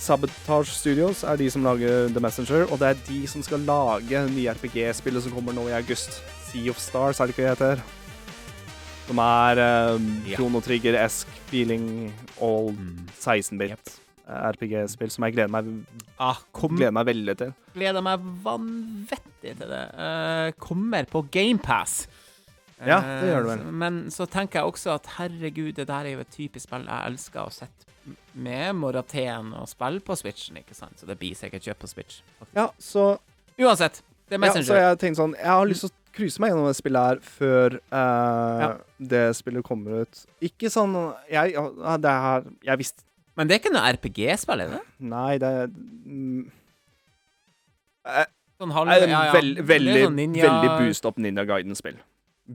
Sabotage Studios er de som lager The Messenger, og det er de som skal lage nye RPG-spillet som kommer nå i august. Sea of Stars, er det ikke det heter? Som er um, Ja. Chrono Trigger-esk feeling all Mm. 16-bit RPG-spill som jeg gleder meg, Ah, gleder meg veldig til. gleder meg vanvittig til det. Uh, kommer på GamePass. Ja, det gjør det vel. Men så tenker jeg også at herregud, det der er jo et typisk spill jeg elsker å sette med Morateen og spille på Switchen, ikke sant? Så det blir sikkert kjøpt på Switch. faktisk. Ja, så, Uansett, det er ja, så Messenger. jeg tenkte sånn Jeg har lyst til å cruise meg gjennom det spillet her før eh, det spillet kommer ut. Ikke sånn Jeg, det her Jeg visste Men det er ikke noe RPG-spill, er det? Nei, det er mm, eh, Sånn halv... Ja, ja. veld, Det veldig, sånn ninja- veldig boost up Ninja Guiden-spill.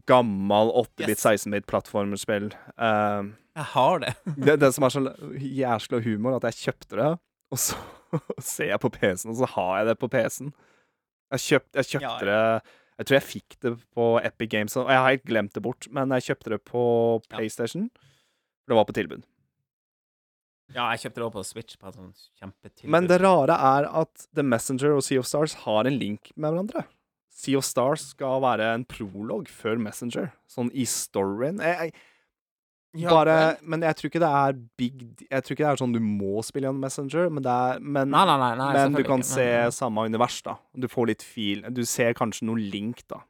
Gammal 8-bit, Yes. 16-bit plattformspill. Uh, Jeg har det. det, det som er så jæsla humor, at jeg kjøpte det, og så ser jeg på PC-en, og så har jeg det på PC-en. Jeg, kjøpt, jeg kjøpte Ja, det Jeg tror jeg fikk det på Epic Games, og jeg har helt glemt det bort, men jeg kjøpte det på PlayStation. For Det var på tilbud. Ja, jeg kjøpte det også på Switch på et sånn kjempetilbud. Men det rare er at The Messenger og Sea of Stars har en link med hverandre. Sea of Stars skal være en prolog før Messenger, sånn i storyen. Jeg, jeg, Ja, bare, men jeg tror ikke det er big Jeg tror ikke det er sånn du må spille gjennom Messenger, men, det er, men, Nei, nei, nei. men du kan se samme univers, da. Du får litt feel Du ser kanskje noe link, da.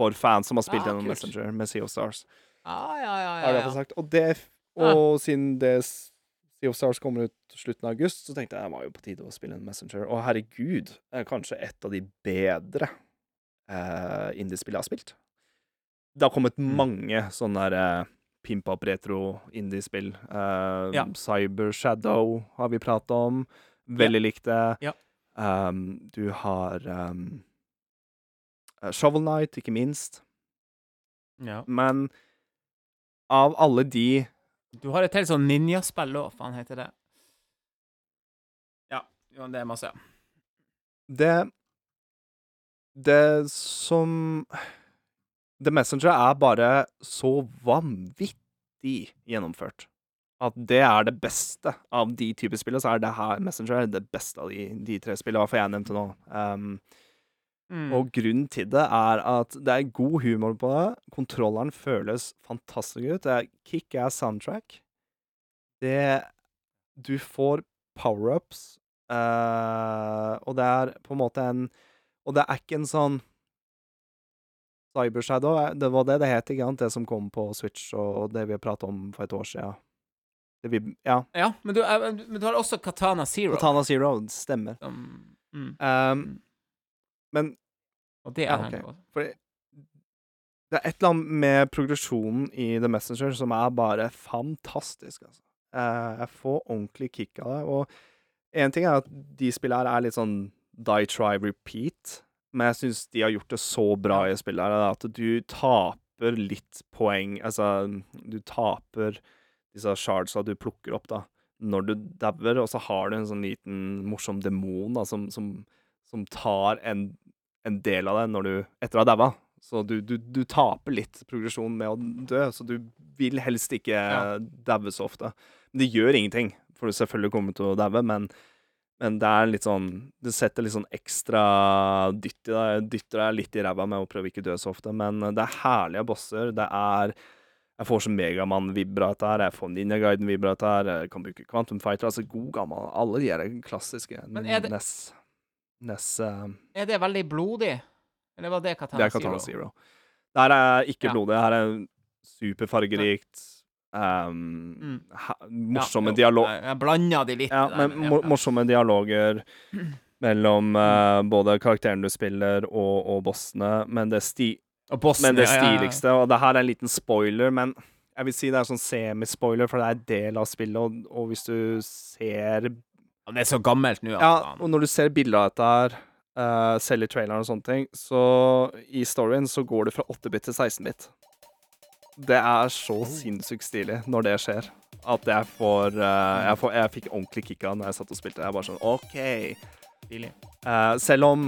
For fans som har spilt Ja, gjennom kult. Messenger med Sea of Stars. Ja, ja, ja. Ja, ja. sagt. Og, det, og siden det Sea of Stars kommer ut slutten av august, så tenkte jeg det var jo på tide å spille en Messenger. Og herregud, det er kanskje et av de bedre uh, indiespillene jeg har spilt. Det har kommet Mm. mange sånne derre uh, pimp up retro indiespill. Uh, Ja. Cyber Shadow har vi prata om. Veldig likt det. Ja. Um, du har um, uh, Shovel Knight, ikke minst. ja. Men av alle de Du har et helt sånn ninjaspill òg, faen heter det. Ja, jo, det er masse. Det Det som The Messenger er bare så vanvittig gjennomført. At det er det beste av de typer spill, så er det her Messenger det beste av de, de tre spillene, for jeg nevnte nå. Um, Mm. Og grunnen til det er at det er god humor på det. Kontrolleren føles fantastisk ut. Det er kick-ass soundtrack. Det Du får power-ups, uh, og det er på en måte en Og det er ikke en sånn Cybershadow, er- det var det det het, ikke sant? Det som kom på Switch, og det vi har pratet om for et år siden. Vi, ja. Ja, men du, eh, men du har også Katana Zero. Katana Zero, det stemmer. Um, mm. Um, men Og det er Ja, okay. Det det er et eller annet med progresjonen i The Messenger som er bare fantastisk, altså. Eh, jeg får ordentlig kick av det. Og én ting er at de spillene her er litt sånn die, try, repeat, men jeg syns de har gjort det så bra i spillet her at du taper litt poeng Altså, du taper disse shardsa du plukker opp, da, når du dauer, og så har du en sånn liten morsom demon da, som, som, som tar en en del av det når du, etter å ha daua. Så du, du, du taper litt progresjon med å dø, så du vil helst ikke Ja. daue så ofte. Men det gjør ingenting, for du selvfølgelig kommer til å daue, men, men det er litt sånn Det setter litt sånn ekstra dytt i deg, dytter deg litt i ræva med å prøve ikke dø så ofte, men det er herlige bosser. Det er Jeg får så Megamann-vibra dette her, jeg får Ninja Guiden-vibra dette her, jeg kan bruke Quantum Fighter, altså god gammel Alle de er klassiske Men er det- Ness, Ness uh, Er det veldig blodig? Eller var det Katana, det er Katana Zero. Det her er ikke Ja. blodig. Det her er superfargerikt. Um, Mm. ha, morsomme Ja, dialoger. Jeg, blanda de litt. Ja, der, men mo morsomme dialoger mellom uh, både karakteren du spiller, og, og bossene. Men det, sti Og bossen, men det stiligste ja, Og det her er en liten spoiler, men jeg vil si det er sånn semispoiler, for det er del av spillet, og, og hvis du ser det er så gammelt nå. Ja, og når du ser bilder av dette her, uh, selv i traileren og sånne ting, så i storyen så går det fra 8-bit til 16-bit. Det er så sinnssykt stilig når det skjer, at jeg får uh, jeg, får, jeg fikk ordentlig kick av når jeg satt og spilte. Jeg er bare sånn OK. Stilig. Uh, selv om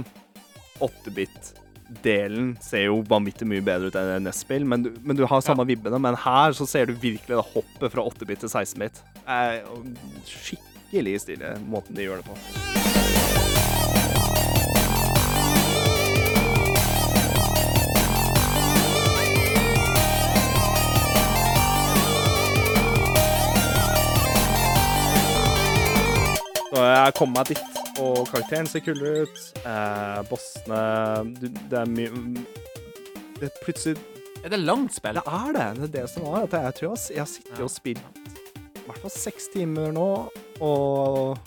8-bit-delen ser jo vanvittig mye bedre ut enn NES-spill, men, men du har samme vibbene. Men her så ser du virkelig det hoppet fra 8-bit til 16-bit. Uh, skikkelig stilig måten de gjør det på. Så jeg kom meg dit, og karakteren ser kul ut. Eh, bossene Det er mye det er Plutselig Er det langt spill? Det er det. Det er det som var. Jeg tror jeg, har- jeg har sittet og spilt i hvert fall seks timer nå, og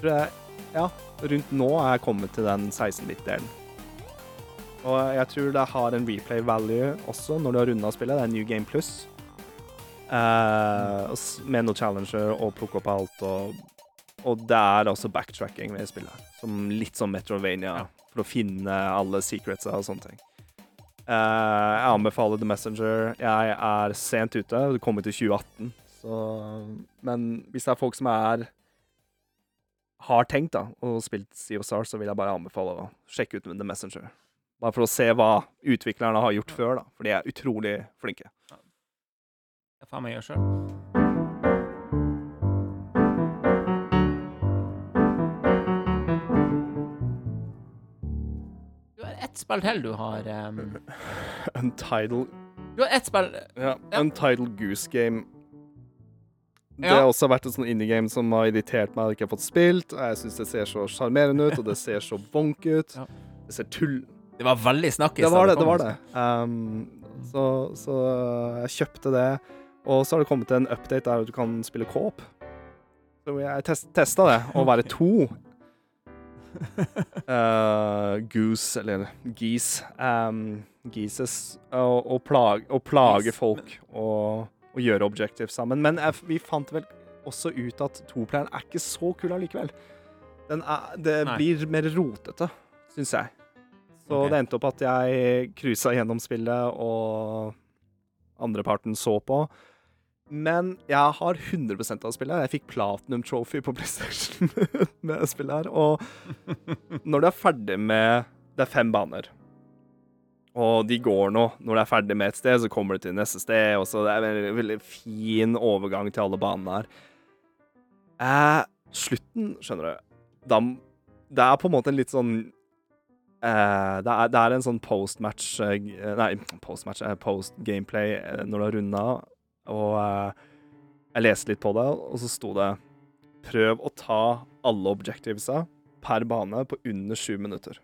tror jeg Ja, rundt nå er jeg kommet til den 16-bit-delen. Og jeg tror det har en replay value også når du har runda spillet. Det er New Game Plus. Eh, med noe challenger og plukke opp alt og Og det er også backtracking ved spillet. Som litt sånn Metrovania, Ja. for å finne alle secretsa og sånne ting. Uh, jeg anbefaler The Messenger. Jeg er sent ute. Det kommer til 2018. Så, men hvis det er folk som er har tenkt da, og spilt Stars, så vil jeg bare anbefale å sjekke ut The Messenger. Bare for å se hva utviklerne har gjort før, da. For de er utrolig flinke. Det får jeg meg gjøre sjøl. Ett spill til du har um, Untitled Du har ett spill Ja, Ja. Untitled Goose Game. Det Ja. har også vært et sånn indie-game som har irritert meg at jeg ikke har fått spilt. Jeg syns det ser så sjarmerende ut, og det ser så bonk ut. Ja. Det ser tull... Det var veldig snakkis. Det var det, det var det. Um, så, så jeg kjøpte det. Og så har det kommet en update der du kan spille co-op. Så jeg test, testa det, å være to. Uh, goose, eller geese. Um, geeses. Og, og, plage, og plage folk og, og gjøre objectives sammen. Men jeg, vi fant vel også ut at toplayeren er ikke så kul allikevel. Den er, det Nei. blir mer rotete, syns jeg. Så okay. det endte opp at jeg cruisa gjennom spillet, og andreparten så på. Men jeg har 100% av spillet. Jeg fikk Platinum Trophy på PlayStation med spillet her. Og når du er ferdig med Det er fem baner. Og de går nå. Når du er ferdig med et sted, så kommer du til neste sted. Og så det er en veldig, veldig fin overgang til alle banene her. Eh, slutten, skjønner du da, Det er på en måte en litt sånn eh, det, er, det er en sånn post-match eh, Nei, post-match, eh, post-gameplay eh, når du har runda. Og eh, jeg leste litt på det, og så sto det Prøv å ta alle objectivesa per bane på under sju minutter.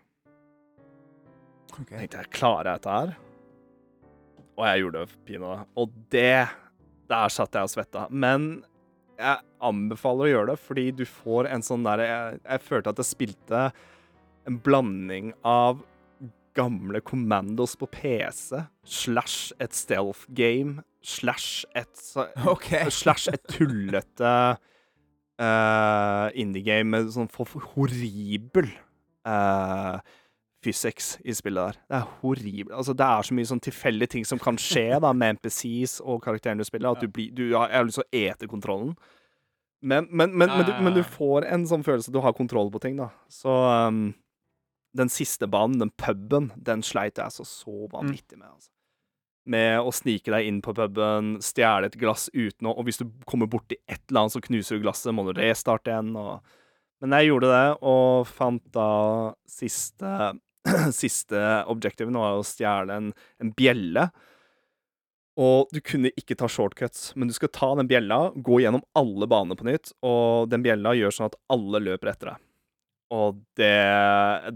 Ok. Jeg tenkte jeg, klarer jeg dette her? Og jeg gjorde det pinadø. Og det Der satt jeg og svetta. Men jeg anbefaler å gjøre det, fordi du får en sånn derre jeg, jeg følte at jeg spilte en blanding av gamle Commandos på PC slash et stealth game slash et okay. Slash et tullete uh, indie-game med sånn horribel uh, physics i spillet der. Det er horribel. Altså, det er så mye sånn tilfeldige ting som kan skje da, med NPCs og karakteren du spiller, at du blir du har, lyst til å ete kontrollen. Men, men, men, men, du, men du får en sånn følelse at du har kontroll på ting, da. Så um, den siste banen, den puben, den sleit jeg så så vanvittig med. altså med å snike deg inn på puben, stjele et glass uten å Og hvis du kommer borti et eller annet, så knuser du glasset, må du restarte igjen. Og, men jeg gjorde det, og fant da siste Siste objectiven var å stjele en, en bjelle. Og du kunne ikke ta shortcuts, men du skal ta den bjella, gå gjennom alle banene på nytt, og den bjella gjør sånn at alle løper etter deg. Og det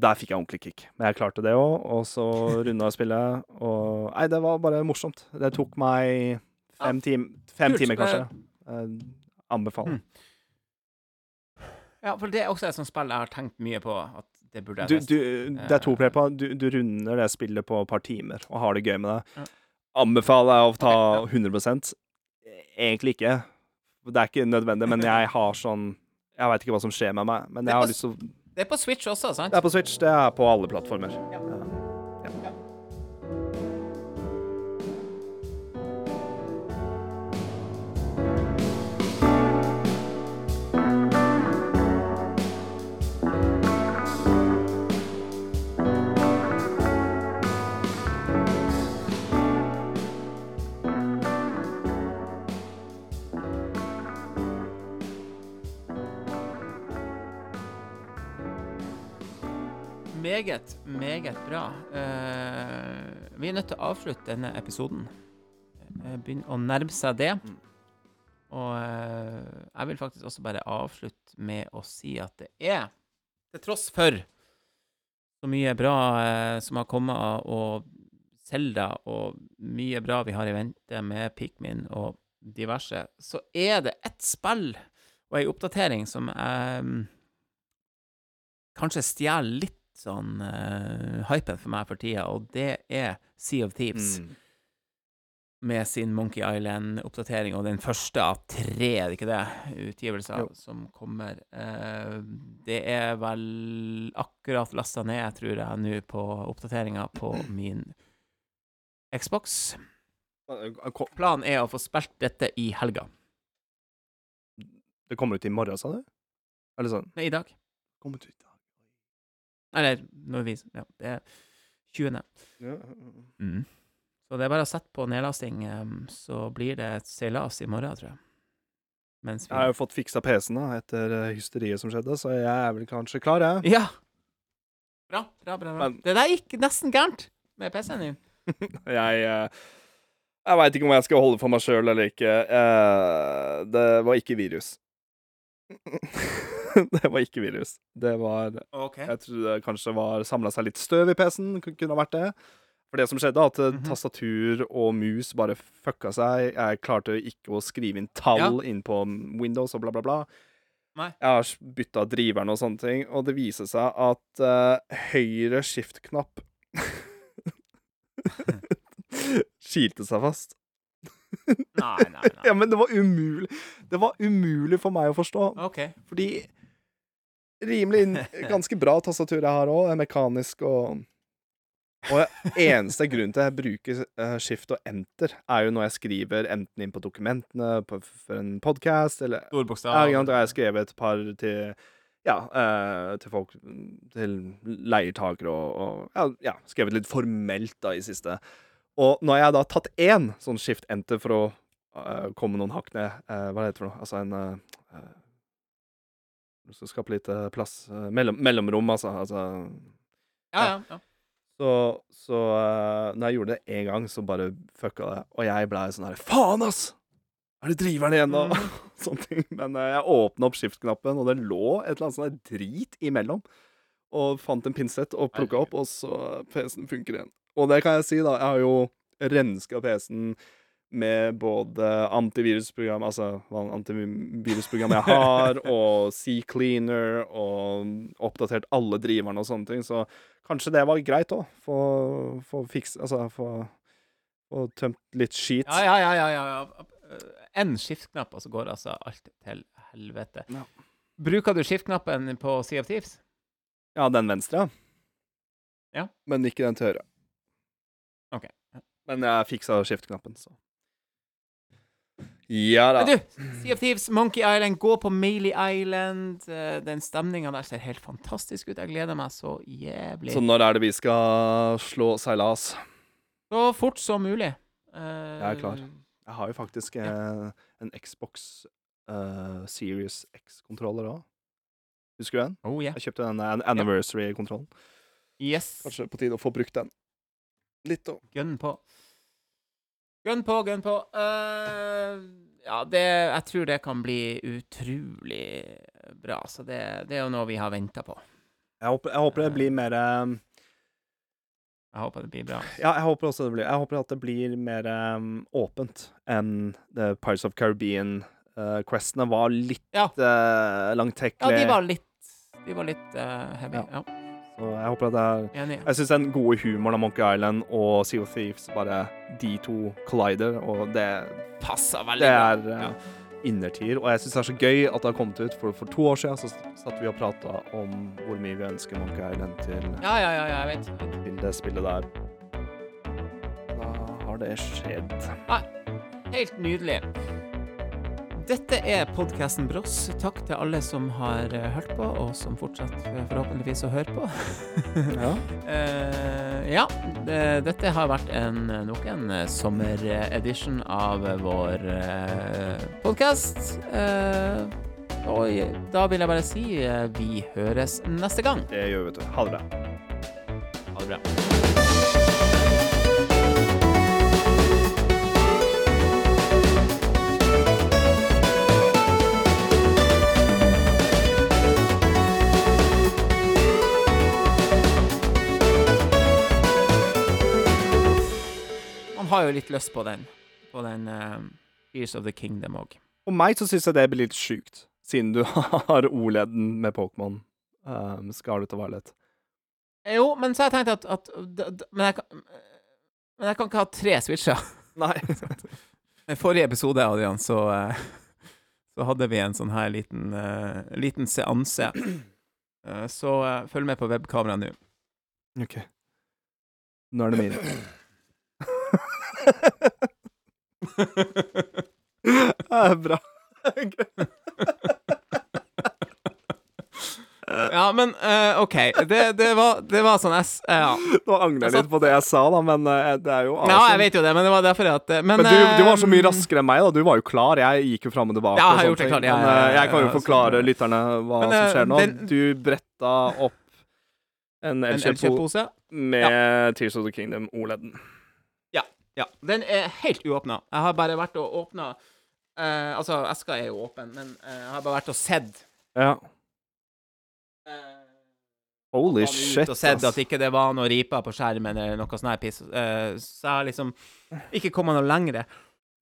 Der fikk jeg ordentlig kick. Men jeg klarte det òg, og så runda jeg spillet, og Nei, det var bare morsomt. Det tok meg fem, tim fem kult. timer, kanskje. Eh, anbefaler. Hmm. Ja, for det er også et sånt spill jeg har tenkt mye på. At det burde jeg du, du, det er to player på. Du, du runder det spillet på et par timer og har det gøy med det. Ja. Anbefaler jeg å ta Ok, 100 Egentlig ikke. Det er ikke nødvendig, men jeg har sånn Jeg veit ikke hva som skjer med meg, men jeg har lyst til å Det er på Switch også, sant? Det er på Switch, det er på alle plattformer. Ja. Meget, meget bra. Eh, vi er nødt til å avslutte denne episoden. Begynne å nærme seg det. Mm. Og eh, jeg vil faktisk også bare avslutte med å si at det er, til tross for så mye bra eh, som har kommet og Zelda og mye bra vi har i vente med Pikmin og diverse, så er det ett spill og ei oppdatering som jeg kanskje stjeler litt sånn uh, hypen for meg for tida, og det er Sea of Thieves Mm. med sin Monkey Island-oppdatering, og den første av tre, er det ikke det, utgivelser Jo. som kommer. Uh, det er vel akkurat lasta ned, tror jeg, nå på oppdateringa på min Xbox. Planen er å få spilt dette i helga. Det kommer ut i morgen, sa du? Eller sånn Nei, i dag. Kommer ut i dag. Eller når vi Ja, det er 20. Ja. Mm. Så det er bare å sette på nedlasting, så blir det et seilas i morgen, tror jeg. Mens vi Jeg har jo fått fiksa PC-en da, etter eh, hysteriet som skjedde, så jeg er vel kanskje klar, jeg. Ja! Bra, bra, bra. bra. Men- Det der gikk nesten gærent med PC-en din. Jeg, eh, jeg veit ikke om jeg skal holde for meg sjøl eller ikke. Eh, Det var ikke virus. det var ikke virus. Det var OK. Jeg tror det kanskje var samla seg litt støv i PC-en. Kunne ha vært det. For det som skjedde, at mm -hmm. tastatur og mus bare fucka seg. Jeg klarte ikke å skrive inn tall inn på Windows og bla, bla, bla. Nei. Jeg har bytta driveren og sånne ting, og det viser seg at uh, høyre skift-knapp kilte seg fast. Nei, nei, nei. Ja, men det var umulig. Det var umulig for meg å forstå. OK. Fordi rimelig ganske bra tastatur jeg har òg, mekanisk og Og eneste grunn til at jeg bruker eh, skift og enter, er jo når jeg skriver enten inn på dokumentene på, for en podkast, eller Stor ja, bokstav. ikke sant, da har skrevet et par til ja, eh, til folk Til leietakere og, og ja, ja, skrevet litt formelt da i siste. Og når jeg da har tatt én sånn skift enter for å eh, komme noen hakk ned eh, Hva heter det for noe? Altså en uh, skal skape litt eh, plass eh, mellom, Mellomrom, altså. altså Ja, ja. ja. så, så uh, når jeg gjorde det én gang, så bare fucka det. Og jeg blei sånn her Faen, ass! Er det driveren igjen, nå? Mm. Sånne ting. Men uh, jeg åpna opp skift-knappen, og det lå et eller annet sånn drit imellom. Og fant en pinsett og plukka opp, og så PC-en funker igjen. Og det kan jeg si, da. Jeg har jo renska PC-en med både antivirusprogram, altså hva antivirusprogram jeg har, og C-cleaner, og oppdatert alle driverne og sånne ting. Så kanskje det var greit òg. for å fikse Altså få få tømt litt skit. Ja, ja, ja, ja, ja. En skiftknapp, og så går altså alt til helvete. Ja. Bruker du skiftknappen på Sea of Thieves? Ja, den venstre, Ja. Men ikke den til høyre. Ok. Men jeg fiksa skiftknappen, så Ja da. Men du, Sea of Thieves, Monkey Island, gå på Mailey Island. eh, Den stemninga der ser helt fantastisk ut. Jeg gleder meg så jævlig. Så når er det vi skal slå seilas? Så fort som mulig. Uh, Jeg er klar. Jeg har jo faktisk ja. en Xbox uh, Series X-kontroller òg. Husker du den? Oh yeah. Jeg kjøpte den anniversary-kontrollen. Yes. Kanskje på tide å få brukt den. Litt òg. Gønn på. Gunn på, gunn på. Uh, ja, det Jeg tror det kan bli utrolig bra. Så det, det er jo noe vi har venta på. Jeg, håper- jeg håper det blir mer um, Jeg håper det blir bra. Ja, jeg håper også det blir Jeg håper at det blir mer um, åpent enn The Pirates of Caribbean-questene var litt Ja. uh, Ja, de var litt De var litt uh, heavy. Ja. Ja. Så jeg håper at det er Enig. Jeg syns den gode humoren av Monkey Island og Sea of Thieves, bare de to collider, og det Passer veldig Det bra. er uh, Ja. innertier. Og jeg syns det er så gøy at det har kommet ut, for for to år siden så satt vi og prata om hvor mye vi ønsker Monkey Island til, Ja, ja, ja, jeg vet. til det spillet der. Da har det skjedd. Helt nydelig. Dette er podkasten Bross. Takk til alle som har eh, hørt på, og som fortsatt eh, forhåpentligvis å høre på. Ja. uh, ja, dette har vært en, nok en sommeredition av vår uh, podkast. og da vil jeg bare si uh, vi høres neste gang. Det gjør vi, vet du. Ha det bra. Ha det bra. Har jo litt lyst på den. På den uh, Ears of the Kingdom òg. Og meg så syns jeg det blir litt sjukt, siden du har ordleden med Pokémon. Um, Scarlet og Violet. Jo, men så har jeg tenkt at, at men, jeg kan, men jeg kan ikke ha tre switcher. Nei. I forrige episode, Adrian, så, eh, så hadde vi en sånn her liten, uh, liten seanse. Uh, så uh, følg med på webkameraet nå. OK. Nå er det min. Det er bra. Ja, men uh, OK. Det, det, var, det var sånn S... eh, ja. Nå angrer jeg litt på det jeg sa, da, men uh, det er jo ja, jeg vet jo det, men det var derfor at Men, Men du, du var så mye raskere enn meg, da. Du var jo klar. Jeg gikk jo fram og tilbake. Ja, jeg og har klar. Ja, Men eh, jeg kan jo forklare lytterne hva Men, som skjer nå. den- Du bretta opp en Elkjøp-pose med Tears of the Kingdom OLED-en. Ja. Den er helt uåpna. Jeg har bare vært og åpna eh, Altså, eska er jo åpen, men eh, jeg har bare vært og sett. Ja. eh, Holy shit ut shit, og sett ass. at ikke det var noe riper på skjermen eller noe sånt her piss. Eh, så jeg har liksom ikke kommet noe lengre.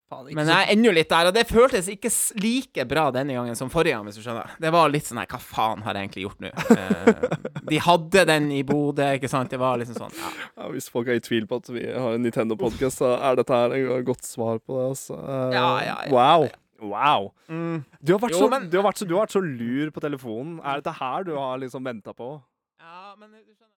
Faen, Men jeg er ennå litt der, og det føltes ikke like bra denne gangen som forrige gang, hvis du skjønner. Det var litt sånn her, hva faen har jeg egentlig gjort nå? Eh, de hadde den i Bodø, ikke sant? Det var liksom sånn, ja. ja, Hvis folk er i tvil på at vi har en Nintendo-podkast, så er dette her et godt svar på det. Altså. Eh, Ja, ja, ja. Wow. Wow. Mm. Du har, vært Jo, så, men- du, har vært så, du har vært så lur på telefonen. Er dette her du har liksom venta på? Ja, men du skjønner